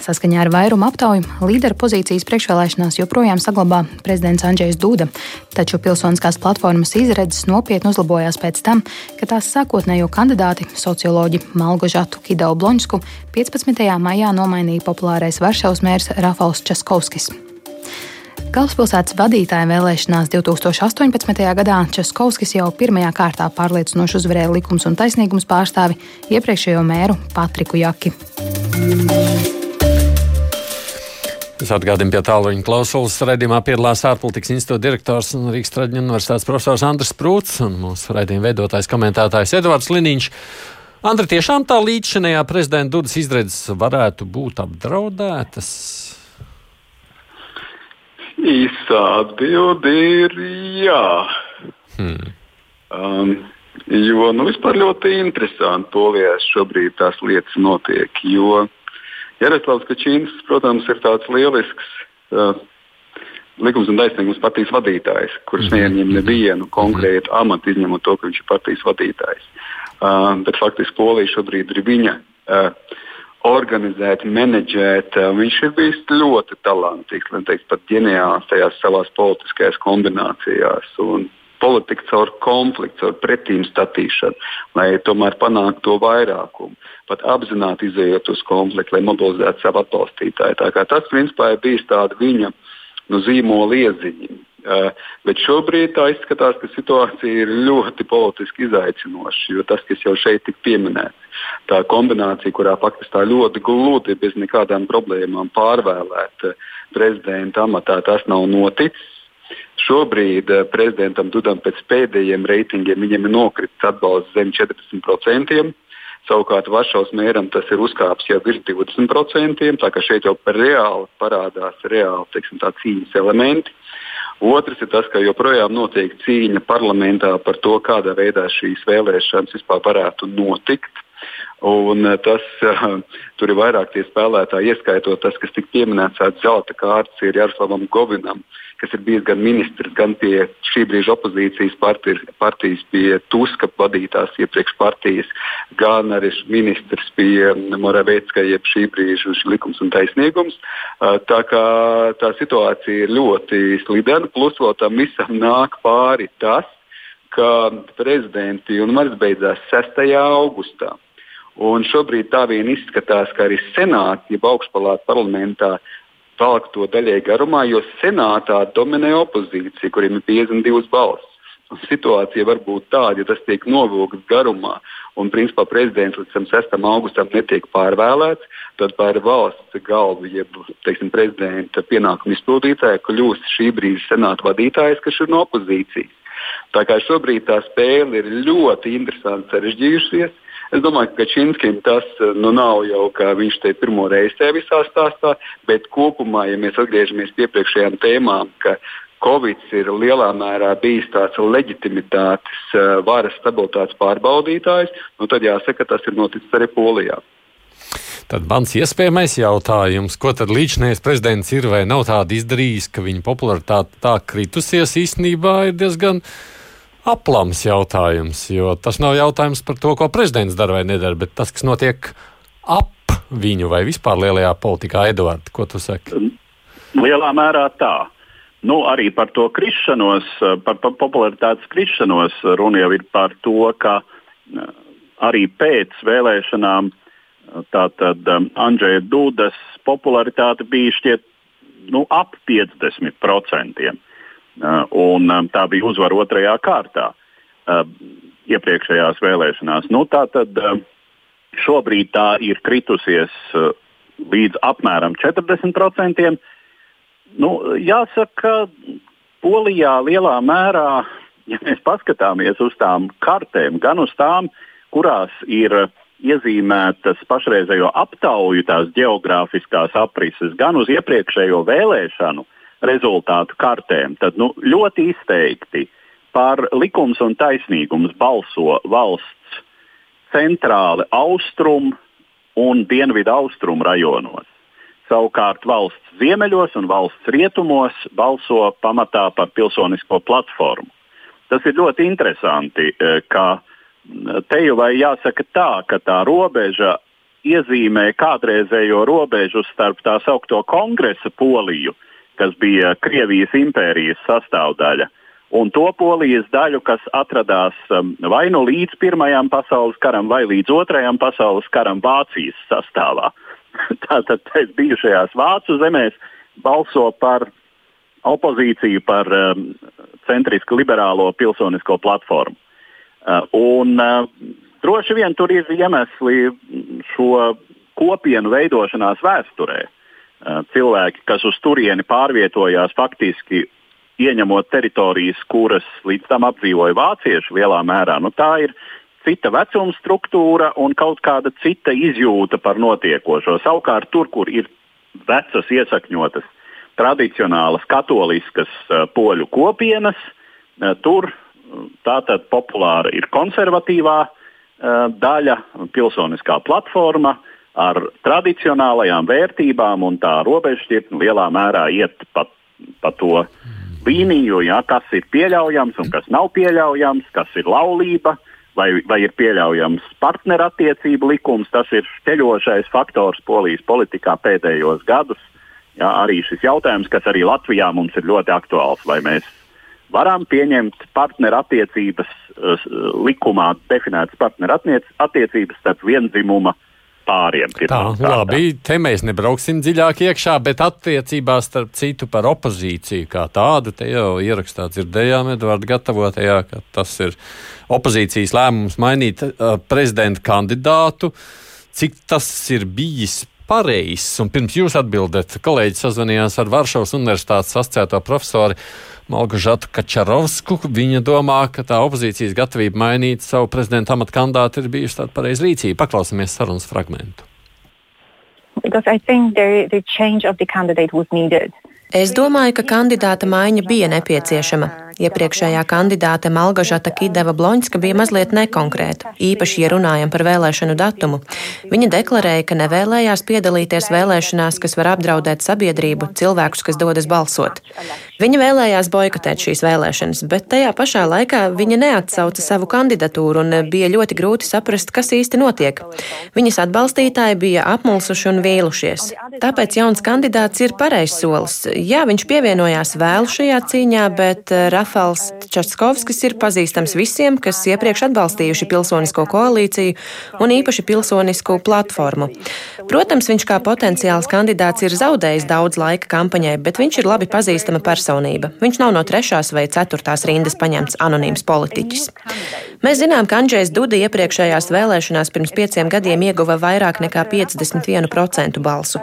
Saskaņā ar vairumu aptauju līdera pozīcijas priekšvēlēšanās joprojām saglabā prezidents Andrzejs Duda, taču pilsoniskās platformas izredzes nopietni uzlabojās pēc tam, kad tās sākotnējo kandidāti, socioloģi Malgožatu Kidau Bloņsku, 15. maijā nomainīja populārais Varšavas mērs Rafals Českovskis. Galvaspilsētas vadītāja vēlēšanās 2018. gadā Českovskis jau pirmajā kārtā pārliecinoši uzvarēja likums un taisnīgums pārstāvi iepriekšējo mēru Patriku Jaki. Es atgādinu, pie tālruņa klausulas raidījumā piedalās ārpolitikas institūta direktors un Rīgas Traģiņu universitātes profesors Andris Prūts un mūsu raidījuma veidotājs komentētājs Edvards Liniņš. Andri, tiešām tā līdzšinējā prezidenta Dudas izredzes varētu būt apdraudētas? Īsā atbilde ir jā. Hmm. Um, jo nu, vispār ļoti interesanti polijā šobrīd tās lietas notiek. Jo Jaroslavs Kačīns, protams, ir tāds lielisks uh, likums un taisnīgums partijas vadītājs, kurš mm -hmm. neieņem nevienu konkrētu amatu, izņemot to, ka viņš ir partijas vadītājs. Uh, bet faktiski Polija šobrīd ir viņa. Uh, organizēt, menedžēt. Uh, viņš ir bijis ļoti talantīgs, lai teikt, pat ģeniāls tajās savās politiskajās kombinācijās. Un politika caur konfliktu, caur pretīm statīšanu, lai tomēr panāktu to vairākumu. Pat apzināti izējot uz konfliktu, lai mobilizētu savu atbalstītāju. Tas, principā, ir bijis tāda viņa nu, zīmola ieziņa. Uh, bet šobrīd tā izskatās, ka situācija ir ļoti politiski izaicinoša, jo tas, kas jau šeit tika pieminēts, tā kombinācija, kurā tā ļoti gludi, bez nekādām problēmām pārvēlēt prezidenta amatā, tas nav noticis. Šobrīd uh, prezidentam Dudam pēc pēdējiem reitingiem viņam ir nokritis atbalsts zem 40%. Savukārt Varšavas mēram tas ir uzkāpis jau virs 20%. Tā kā šeit jau reāli parādās reāli teiksim, cīņas elementi. Otrs ir tas, ka joprojām notiek cīņa parlamentā par to, kādā veidā šīs vēlēšanas vispār varētu notikt. Un eh, tas, uh, tur ir vairāk tie spēlētāji, ieskaitot tas, kas tika pieminēts, zelta kārtas ir Jaroslavam Govinam, kas ir bijis gan ministrs, gan pie šī brīža opozīcijas partijas, partijas pie Tuska vadītās iepriekš partijas, gan arī ministrs pie Moravēcka, jeb šī brīža likums un taisnīgums. Tā kā tā situācija ir ļoti slidena, plus vēl tam visam nāk pāri tas, ka prezidenti un maris beidzās 6. augustā. Un šobrīd tā vien izskatās, ka arī senātā, jeb augšpalāta parlamentā, velk to daļai garumā, jo senātā dominē opozīcija, kuriem ir 52 balss. Un situācija var būt tāda, ja tas tiek novilkts garumā un principā prezidents līdz 6. augustam netiek pārvēlēts, tad par valsts galvu, jeb teiksim, prezidenta pienākumu izpildītāju kļūst šī brīža senāta vadītājs, kas ir no opozīcijas. Tā kā šobrīd tā spēle ir ļoti interesanti sarežģījusies. Es domāju, ka Kačinskim tas nu, nav jau kā viņš te pirmo reizi tajā visā stāstā, bet kopumā, ja mēs atgriežamies pie iepriekšējām tēmām, ka Covid ir lielā mērā bijis tāds leģitimitātes, eh, varas stabilitātes pārbaudītājs, nu tad jāsaka, tas ir noticis arī Polijā. Tad mans iespējamais jautājums, ko tad līdzinājums prezidents ir vai nav tāda izdarījis, ka viņa popularitāte tā kritusies īstenībā ir diezgan aplams jautājums, jo tas nav jautājums par to, ko prezidents dara vai nedara, bet tas, kas notiek ap viņu vai vispār lielajā politikā. Edvards, ko tu saki? Lielā mērā tā. Nu, arī par to krišanos, par, popularitātes krišanos runa jau ir par to, ka eh, arī pēc vēlēšanām tātad um, Andrzeja Dudas popularitāte bija šķiet nu, ap 50%. Uh, un um, tā bija uzvara otrajā kārtā uh, iepriekšējās vēlēšanās. Nu, tā tad uh, šobrīd tā ir kritusies līdz apmēram 40%. Nu, jāsaka, Polijā lielā mērā, ja mēs paskatāmies uz tām kartēm, gan uz tām, kurās ir iezīmētas pašreizējo aptauju tās geogrāfiskās aprises, gan uz iepriekšējo vēlēšanu rezultātu kartēm, tad nu, ļoti izteikti par likums un taisnīgums balso valsts centrāli austrum un dienvidu austrumu rajonos. Savukārt valsts ziemeļos un valsts rietumos balso pamatā par pilsonisko platformu. Tas ir ļoti interesanti, eh, ka te jau vai jāsaka tā, ka tā robeža iezīmē kādreizējo robežu starp tā saucamo kongresa poliju, kas bija Krievijas impērijas sastāvdaļa, un to polijas daļu, kas atradās um, vai nu līdz Pirmajam pasaules karam, vai līdz Otrajam pasaules karam Vācijas sastāvā. Tātad bijušajās Vācu zemēs balso par opozīciju, par um, centrisku liberālo pilsonisko platformu. Uh, un, uh, droši vien tur ir iemesli šo kopienu veidošanās vēsturē. Uh, cilvēki, kas uz turieni pārvietojās, faktiski ieņemot teritorijas, kuras līdz tam apdzīvoja vācieši lielā mērā. Nu, tā ir cita vecuma struktūra un kaut kāda cita izjūta par notiekošo. Savukārt, tur, kur ir vecas, iesakņotas, tradicionālas katoliskas uh, poļu kopienas, uh, tur tātad populāra ir konservatīvā uh, daļa, pilsoniskā platforma ar tradicionālajām vērtībām, un tā robežšķirtne lielā mērā iet pa, pa to līniju, ja, kas ir pieļaujams un kas nav pieļaujams, kas ir laulība. Vai, vai ir pieļaujams partnerattiecību likums, tas ir ceļošais faktors polijas politikā pēdējos gadus. Jā, arī šis jautājums, kas arī Latvijā mums ir ļoti aktuāls, vai mēs varam pieņemt partnerattiecības uh, likumā definētas partnerattiecības starp vienzimuma pāriem. Tā, labi, te mēs nebrauksim dziļāk iekšā, bet attiecībās starp citu par opozīciju kā tādu, te jau ierakstā dzirdējām Edvarda gatavotajā, ka tas ir opozīcijas lēmums mainīt uh, prezidenta kandidātu. Cik tas ir bijis pareizs? Un pirms jūs atbildat, kolēģis sazvanījās ar Varšavas Universitātes asociēto profesoru Malgožatu Kačarovsku. Viņa domā, ka tā opozīcijas gatavība mainīt savu prezidenta amatu kandidātu ir bijusi tāda pareiza rīcība. Paklausīsimies sarunas fragmentu. Es domāju, ka kandidāta maiņa bija nepieciešama. Iepriekšējā kandidāte Malgažata Kideva Bloņska bija mazliet nekonkrēta, īpaši, ja runājam par vēlēšanu datumu. Viņa deklarēja, ka nevēlējās piedalīties vēlēšanās, kas var apdraudēt sabiedrību, cilvēkus, kas dodas balsot. Viņa vēlējās boikotēt šīs vēlēšanas, bet tajā pašā laikā viņa neatsauca savu kandidatūru un bija ļoti grūti saprast, kas īsti notiek. Viņas atbalstītāji bija apmulsuši un vīlušies. Tāpēc jauns kandidāts ir pareizs solis. Jā, viņš pievienojās vēlu šajā cīņā, bet Rafa Rafals Čatskovskis ir pazīstams visiem, kas iepriekš atbalstījuši pilsonisko koalīciju un īpaši pilsonisko platformu. Protams, viņš kā potenciāls kandidāts ir zaudējis daudz laika kampaņai, bet viņš ir labi pazīstama personība. Viņš nav no trešās vai ceturtās rindas paņemts anonīms politiķis. Mēs zinām, ka Andrzejs Duda iepriekšējās vēlēšanās pirms pieciem gadiem ieguva vairāk nekā 51% balsu.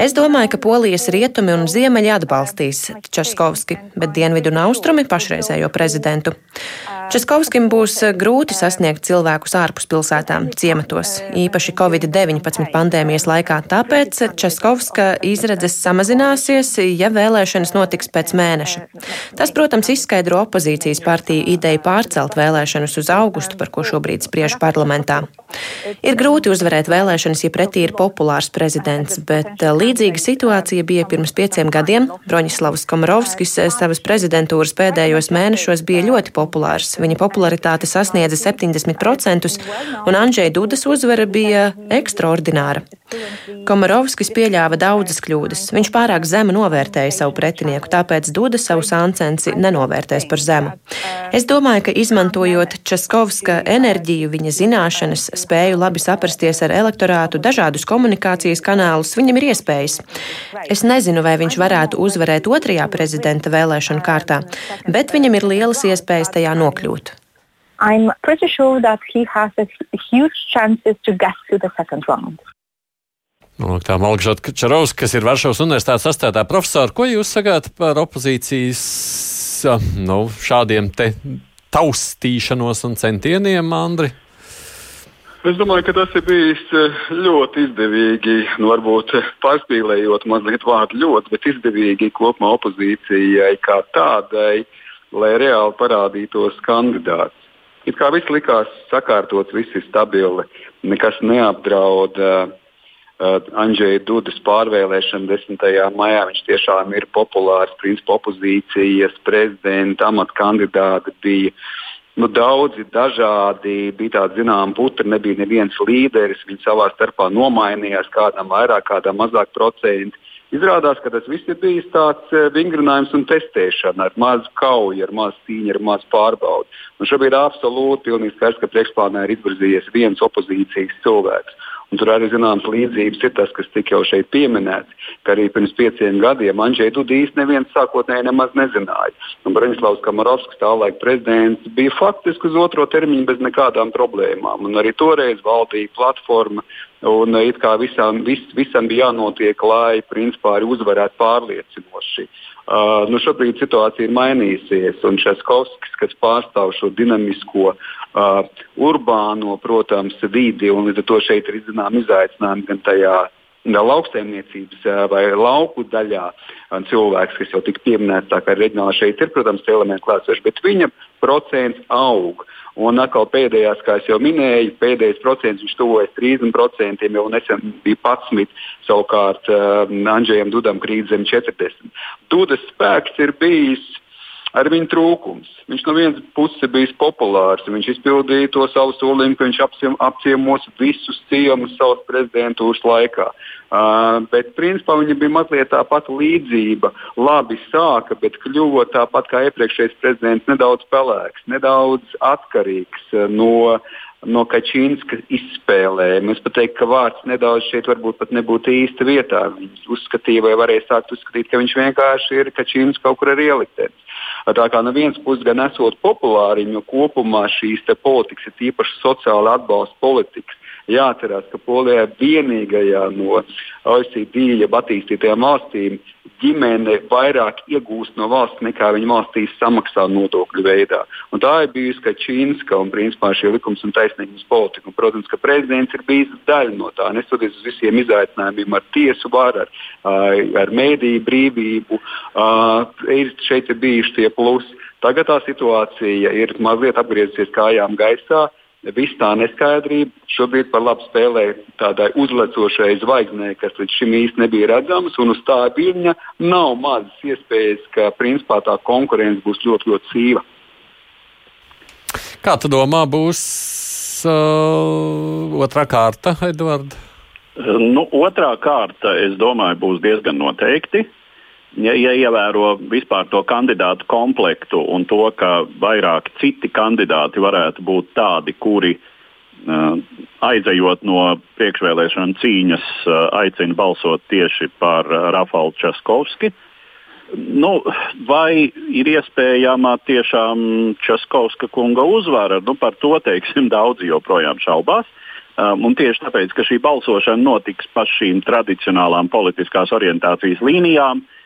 Es domāju, ka Polijas rietumi un ziemeļi atbalstīs Časkovski, bet dienvidu un austrumi pašreizējo prezidentu. Českovskim būs grūti sasniegt cilvēkus ārpus pilsētām, ciematos, īpaši Covid-19 pandēmijas laikā, tāpēc Českovska izredzes samazināsies, ja vēlēšanas notiks pēc mēneša. Tas, protams, izskaidro opozīcijas partiju ideju pārcelt vēlēšanas uz augustu, par ko šobrīd spriež parlamentā. Ir grūti uzvarēt vēlēšanas, ja pretī ir populārs prezidents, bet līdzīga situācija bija pirms pieciem gadiem. Broņislavs Komarovskis savas prezidentūras pēdējo pēdējos mēnešos bija ļoti populārs. Viņa popularitāte sasniedza 70%, un Andrzej Dudas uzvara bija ekstraordināra. Komarovskis pieļāva daudzas kļūdas. Viņš pārāk zemu novērtēja savu pretinieku, tāpēc Duda savu sāncensi nenovērtēs par zemu. Es domāju, ka izmantojot Českovska enerģiju, viņa zināšanas, spēju labi saprasties ar elektorātu, dažādus komunikācijas kanālus, viņam ir iespējas. Es nezinu, vai viņš varētu uzvarēt otrajā prezidenta vēlēšanu kārtā, bet viņam ir lielas iespējas tajā nokļūt. I'm pretty sure that he has a huge chances to get to the second round. Nu, tā Malgžota Čarovs, kas ir Varšavas universitātes astātā profesora, ko jūs sagāt par opozīcijas nu, šādiem te taustīšanos un centieniem, Andri? Es domāju, ka tas ir bijis ļoti izdevīgi, nu, varbūt pārspīlējot mazliet vārdu ļoti, bet izdevīgi kopumā opozīcijai kā tādai lai reāli parādītos kandidāts. It kā viss likās sakārtots, viss ir stabili, nekas neapdraud uh, Andrzeja Dudas pārvēlēšanu 10. maijā. Viņš tiešām ir populārs, principā opozīcijas prezidenta amata kandidāti bija. Nu, daudzi dažādi bija tādi zināmi putri, nebija neviens līderis. Viņi savā starpā nomainījās, kādam vairāk, kādam mazāk procentu. Izrādās, ka tas viss ir bijis tāds eh, vingrinājums un testēšana ar mazu kauju, ar mazu cīņu, ar mazu pārbaudi. Un šobrīd ir absolūti skaidrs, ka priekšplānā ir izvirzījies viens opozīcijas cilvēks. Un tur arī zināmas līdzības ir tas, kas tika jau šeit pieminēts, ka arī pirms pieciem gadiem Andrzej Duda īsti neviens sākotnēji nemaz nezināja. Un Branislavs Kamarovskis, tālaik prezidents, bija faktiski uz otro termiņu bez nekādām problēmām. Un arī toreiz valdīja platforma Un it kā visam, vis, visam bija jānotiek, lai principā arī uzvarētu pārliecinoši. Uh, nu šobrīd situācija ir mainījusies, un Českovskis, kas pārstāv šo dinamisko, uh, urbāno, protams, vidi, un līdz ar to šeit ir zināms izaicinājumi gan tajā lauksaimniecības vai lauku daļā cilvēks, kas jau tika pieminēts, tā kā reģionāli šeit ir, protams, elementi klātsoši, bet viņa procents aug. Un atkal pēdējās, kā jau minēju, pēdējais procents viņš tuvojas 30%, jau nesen bija 11%, savukārt uh, Andrzejam Dudam krīt zem 40%. Dudas spēks ir bijis ar viņu trūkums. Viņš no vienas puses ir bijis populārs, viņš izpildīja to savu solījumu, ka viņš apciem, apciemos visus ciemus savas prezidentūras laikā. Uh, bet principā viņa bija mazliet tā pati līdzība. Labi sāka, bet kļuva tāpat kā iepriekšējais prezidents, nedaudz pelēks, nedaudz atkarīgs no no Kačīnska izspēlēm. Es pat teiktu, ka vārds nedaudz šeit varbūt pat nebūtu īsti vietā. Viņš uzskatīja, vai varēja sākt uzskatīt, ka viņš vienkārši ir Kačīns kaut kur ar ieliktenis. Tā kā no vienas puses gan esot populāri, jo kopumā šīs politikas ir īpaši sociāla atbalsta politikas. Jāatcerās, ka Polijā vienīgajā no OECD jeb attīstītajām valstīm ģimene vairāk iegūst no valsts nekā viņa valstīs samaksā nodokļu veidā. Un tā ir bijusi Kačīnska un principā šī likums un taisnīgums politika. Un, protams, ka prezidents ir bijis daļa no tā, nesoties uz visiem izaicinājumiem ar tiesu varu, ar, ar mēdīju brīvību. Ir, šeit ir bijuši tie plusi. Tagad tā situācija ir mazliet apgriezusies kājām gaisā. Viss tā neskaidrība šobrīd par labu spēlē tādai uzlecošai zvaigznei, kas līdz šim īsti nebija redzamas, un uz tā viļņa nav mazas iespējas, ka principā tā konkurence būs ļoti, ļoti sīva. Kā tu domā, būs uh, otrā kārta, Edvards? Nu, otrā kārta, es domāju, būs diezgan noteikti. Ja, ja ievēro vispār to kandidātu komplektu un to, ka vairāk citi kandidāti varētu būt tādi, kuri uh, aizejot no priekšvēlēšana cīņas, uh, aicina balsot tieši par uh, Rafaelu Časkovski. Nu, vai ir iespējama tiešām Časkovska kunga uzvara? Nu, par to teiksim, daudzi joprojām šaubās. Um, tieši tāpēc, ka šī balsošana notiks pa šīm tradicionālām politiskās orientācijas līnijām, Uh,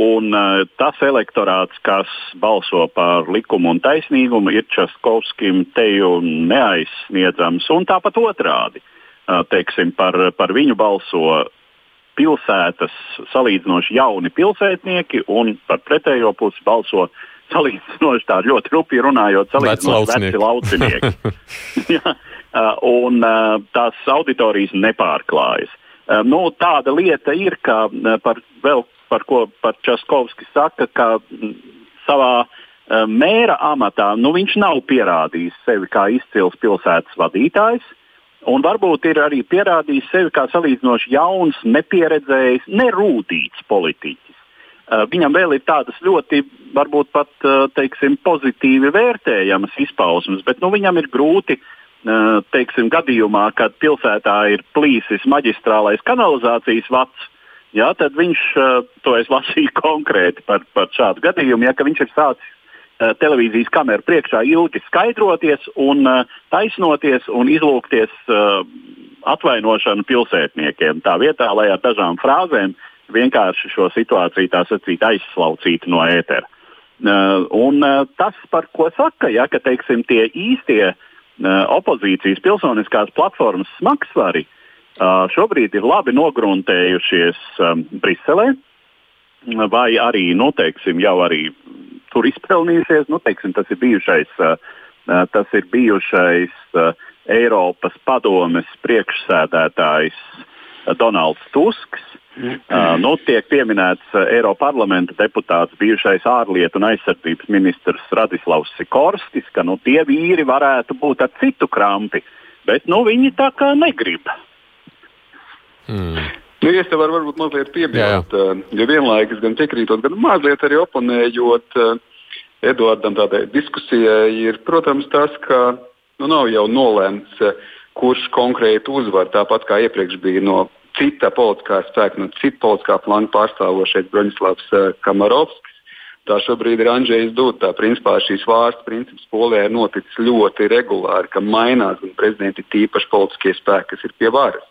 un uh, tas elektorāts, kas balso par likumu un taisnīgumu, ir Českovskim teju neaizsniedzams. Un tāpat otrādi, uh, teiksim, par, par viņu balso pilsētas salīdzinoši jauni pilsētnieki, un par pretējo pusi balso salīdzinoši tā ļoti rupi runājot, salīdzinoši veci laucinieki. ja, un tās auditorijas nepārklājas. Nu, tāda lieta ir, ka par vēl par ko par Časkovski saka, ka savā uh, mēra amatā nu, viņš nav pierādījis sevi kā izcils pilsētas vadītājs. Un varbūt ir arī pierādījis sevi kā salīdzinoši jauns, nepieredzējis, nerūtīts politiķis. Uh, viņam vēl ir tādas ļoti, varbūt pat uh, teiksim, pozitīvi vērtējamas izpausmes, bet nu, viņam ir grūti uh, teiksim, gadījumā, kad pilsētā ir plīsis maģistrālais kanalizācijas vats, jā, tad viņš to es lasīju konkrēti par, par šādu gadījumu, ja viņš ir sācis televīzijas kameru priekšā ilgi skaidroties un taisnoties un izlūkties atvainošanu pilsētniekiem. Tā vietā, lai ar dažām frāzēm vienkārši šo situāciju tā sacīt aizslaucītu no ētera. Un tas, par ko saka, ja, ka teiksim, tie īstie opozīcijas pilsoniskās platformas smagsvari šobrīd ir labi nogruntējušies Briselē. vai arī, nu, teiksim, jau arī tur izpelnījušies. Nu, teiksim, tas ir bijušais, tas ir bijušais Eiropas padomes priekšsēdētājs Donalds Tusks. Uh, nu, tiek pieminēts uh, Eiropas parlamenta deputāts, bijušais ārlietu un aizsardzības ministrs Radislavs Sikorskis, ka nu, tie vīri varētu būt ar citu krampi, bet nu, viņi tā kā negrib. Mm. Nu, es te varu varbūt mazliet piebilst, uh, jo vienlaikus gan piekrītot, gan mazliet arī oponējot uh, Eduardam tādai diskusijai, ir, protams, tas, ka nu, nav jau nolēmts, uh, kurš konkrēti uzvar, tāpat kā iepriekš bija no cita politiskā spēka, no cita politiskā plāna pārstāvošais Broņislavs Kamarovskis. Tā šobrīd ir Andrzejs Dūta. Principā šīs vārsts princips Polijā ir noticis ļoti regulāri, ka mainās gan prezidenti, tīpaši politiskie spēki, kas ir pie varas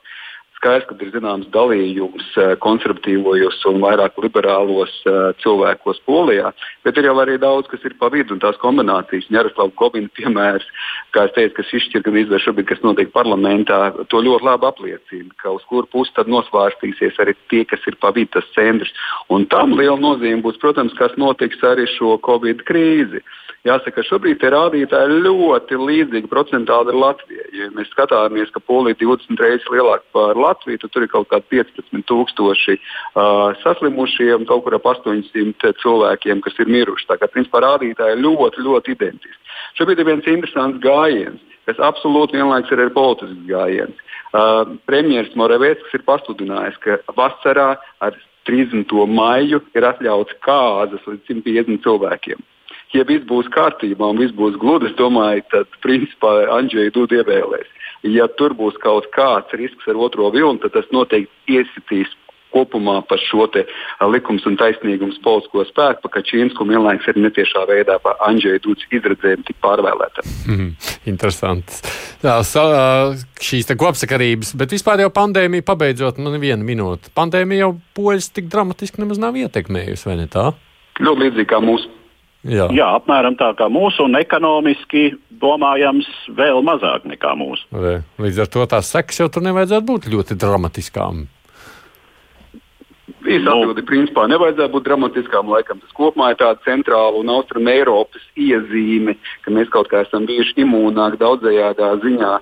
skaidrs, ka ir zināms dalījums eh, konservatīvos un vairāk liberālos uh, cilvēkos Polijā, bet ir jau arī daudz, kas ir pa vidu un tās kombinācijas. Jaroslavs Kovina piemērs, kā es teicu, kas izšķir gan izvēr šobrīd, kas notiek parlamentā, to ļoti labi apliecina, ka uz kuru pusi tad nosvārstīsies arī tie, kas ir pa vidu tas centrs. Un tam liela nozīme būs, protams, kas notiks arī šo Covid krīzi. Jāsaka, šobrīd tie rādītāji ir ļoti līdzīgi procentāli ar Latviju. Ja mēs skatāmies, ka Polija ir 20 reizes lielāka par Latviju, tad tur ir kaut kādi 15,000 uh, saslimušie un kaut kur ap 800 cilvēkiem, kas ir miruši. Tā kā principā rādītāji ir ļoti, ļoti identiski. Šobrīd ir viens interesants gājiens, kas absolūti vienlaikus ir arī politisks gājiens. Uh, Premjerministrs Moravēts ir pasludinājis, ka vasarā ar 30. maiju ir atļauts kāzas līdz 150 cilvēkiem ja viss būs kārtībā un viss būs gludi, es domāju, tad principā Andrzejs Duda ievēlēs. Ja tur būs kaut kāds risks ar otro vilni, tad tas noteikti iesitīs kopumā par šo likums un taisnīgums politisko spēku, ka Čīnsku vienlaikus arī netiešā veidā par Andrzejs Dudas izredzēm tik pārvēlēta. Mm, interesants. Tā, sa, šīs kopsakarības, bet vispār jau pandēmija pabeidzot, man ir viena minūte. Pandēmija jau poļus tik dramatiski nemaz nav ietekmējusi, vai ne tā? Ļoti līdzīgi kā mūsu Jā. Jā, apmēram tā kā mūsu, un ekonomiski domājams vēl mazāk nekā mūsu. Līdz ar to tās sekas jau tur nevajadzētu būt ļoti dramatiskām. Īsa nu, atbildi, principā, nevajadzētu būt dramatiskām. Laikam tas kopumā ir tāda centrāla un austruma Eiropas iezīme, ka mēs kaut kā esam bijuši imūnāki daudzajādā ziņā.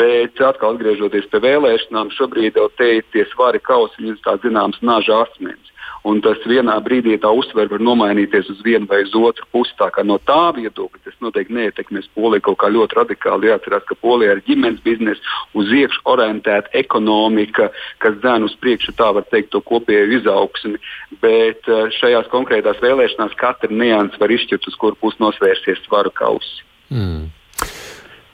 Bet atkal atgriežoties pie vēlēšanām, šobrīd jau te ir tie svari kausi, tā zināms, naža asmens un tas vienā brīdī tā uztvere var nomainīties uz vienu vai uz otru pusi. No tā viedokļa tas noteikti neietekmēs Poliju kaut kā ļoti radikāli. Jāatcerās, ka Polija ir ģimenes biznesa, uz iekšā orientēta ekonomika, kas dzēna uz priekšu, tā var teikt, to kopēju izaugsmi. Bet eh, šajās konkrētās vēlēšanās katra nianses var izšķirt, uz kuru pusi nosvērsies svaru kausi. Mm.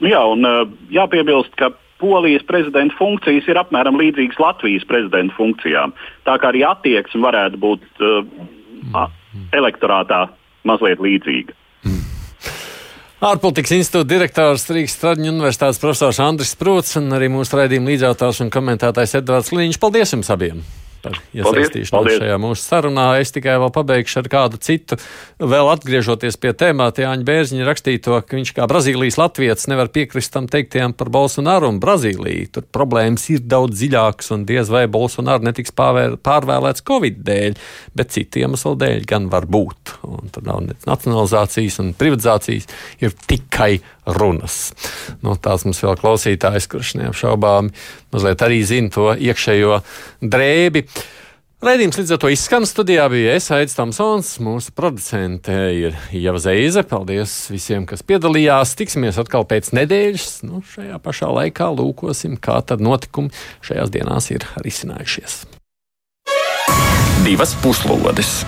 Jā, un eh, jāpiebilst, ka Polijas prezidenta funkcijas ir apmēram līdzīgas Latvijas prezidenta funkcijām. Tā kā arī attieksme varētu būt uh, elektorātā mazliet līdzīga. Mm. Ārpolitikas institūta direktors Rīgas Straģiņu universitātes profesors Andris Sprūts un arī mūsu raidījuma līdzautājs un komentētājs Edvards Līņš. Paldies jums abiem! Par iesaistīšanos šajā mūsu sarunā. Es tikai vēl pabeigšu ar kādu citu. Vēl atgriežoties pie tēmāta, Jāņa Bērziņa rakstīja to, ka viņš kā Brazīlijas latviets nevar piekrist tam teiktiem par Bolsonaru un Brazīliju. Tur problēmas ir daudz dziļākas un diez vai Bolsonaru netiks pārvēr, pārvēlēts Covid dēļ, bet citu iemeslu dēļ gan var būt. Un tur nav nacionalizācijas un privatizācijas, ir tikai runas. Nu, tās mums vēl klausītājs, kurš neapšaubāmi mazliet arī zina to iekšējo drēbi. Raidījums līdz ar to izskan studijā bija es, Aits Tamsons, mūsu producente ir Ieva Zeize. Paldies visiem, kas piedalījās. Tiksimies atkal pēc nedēļas. Nu, šajā pašā laikā lūkosim, kā tad notikumi šajās dienās ir risinājušies. Divas puslodes!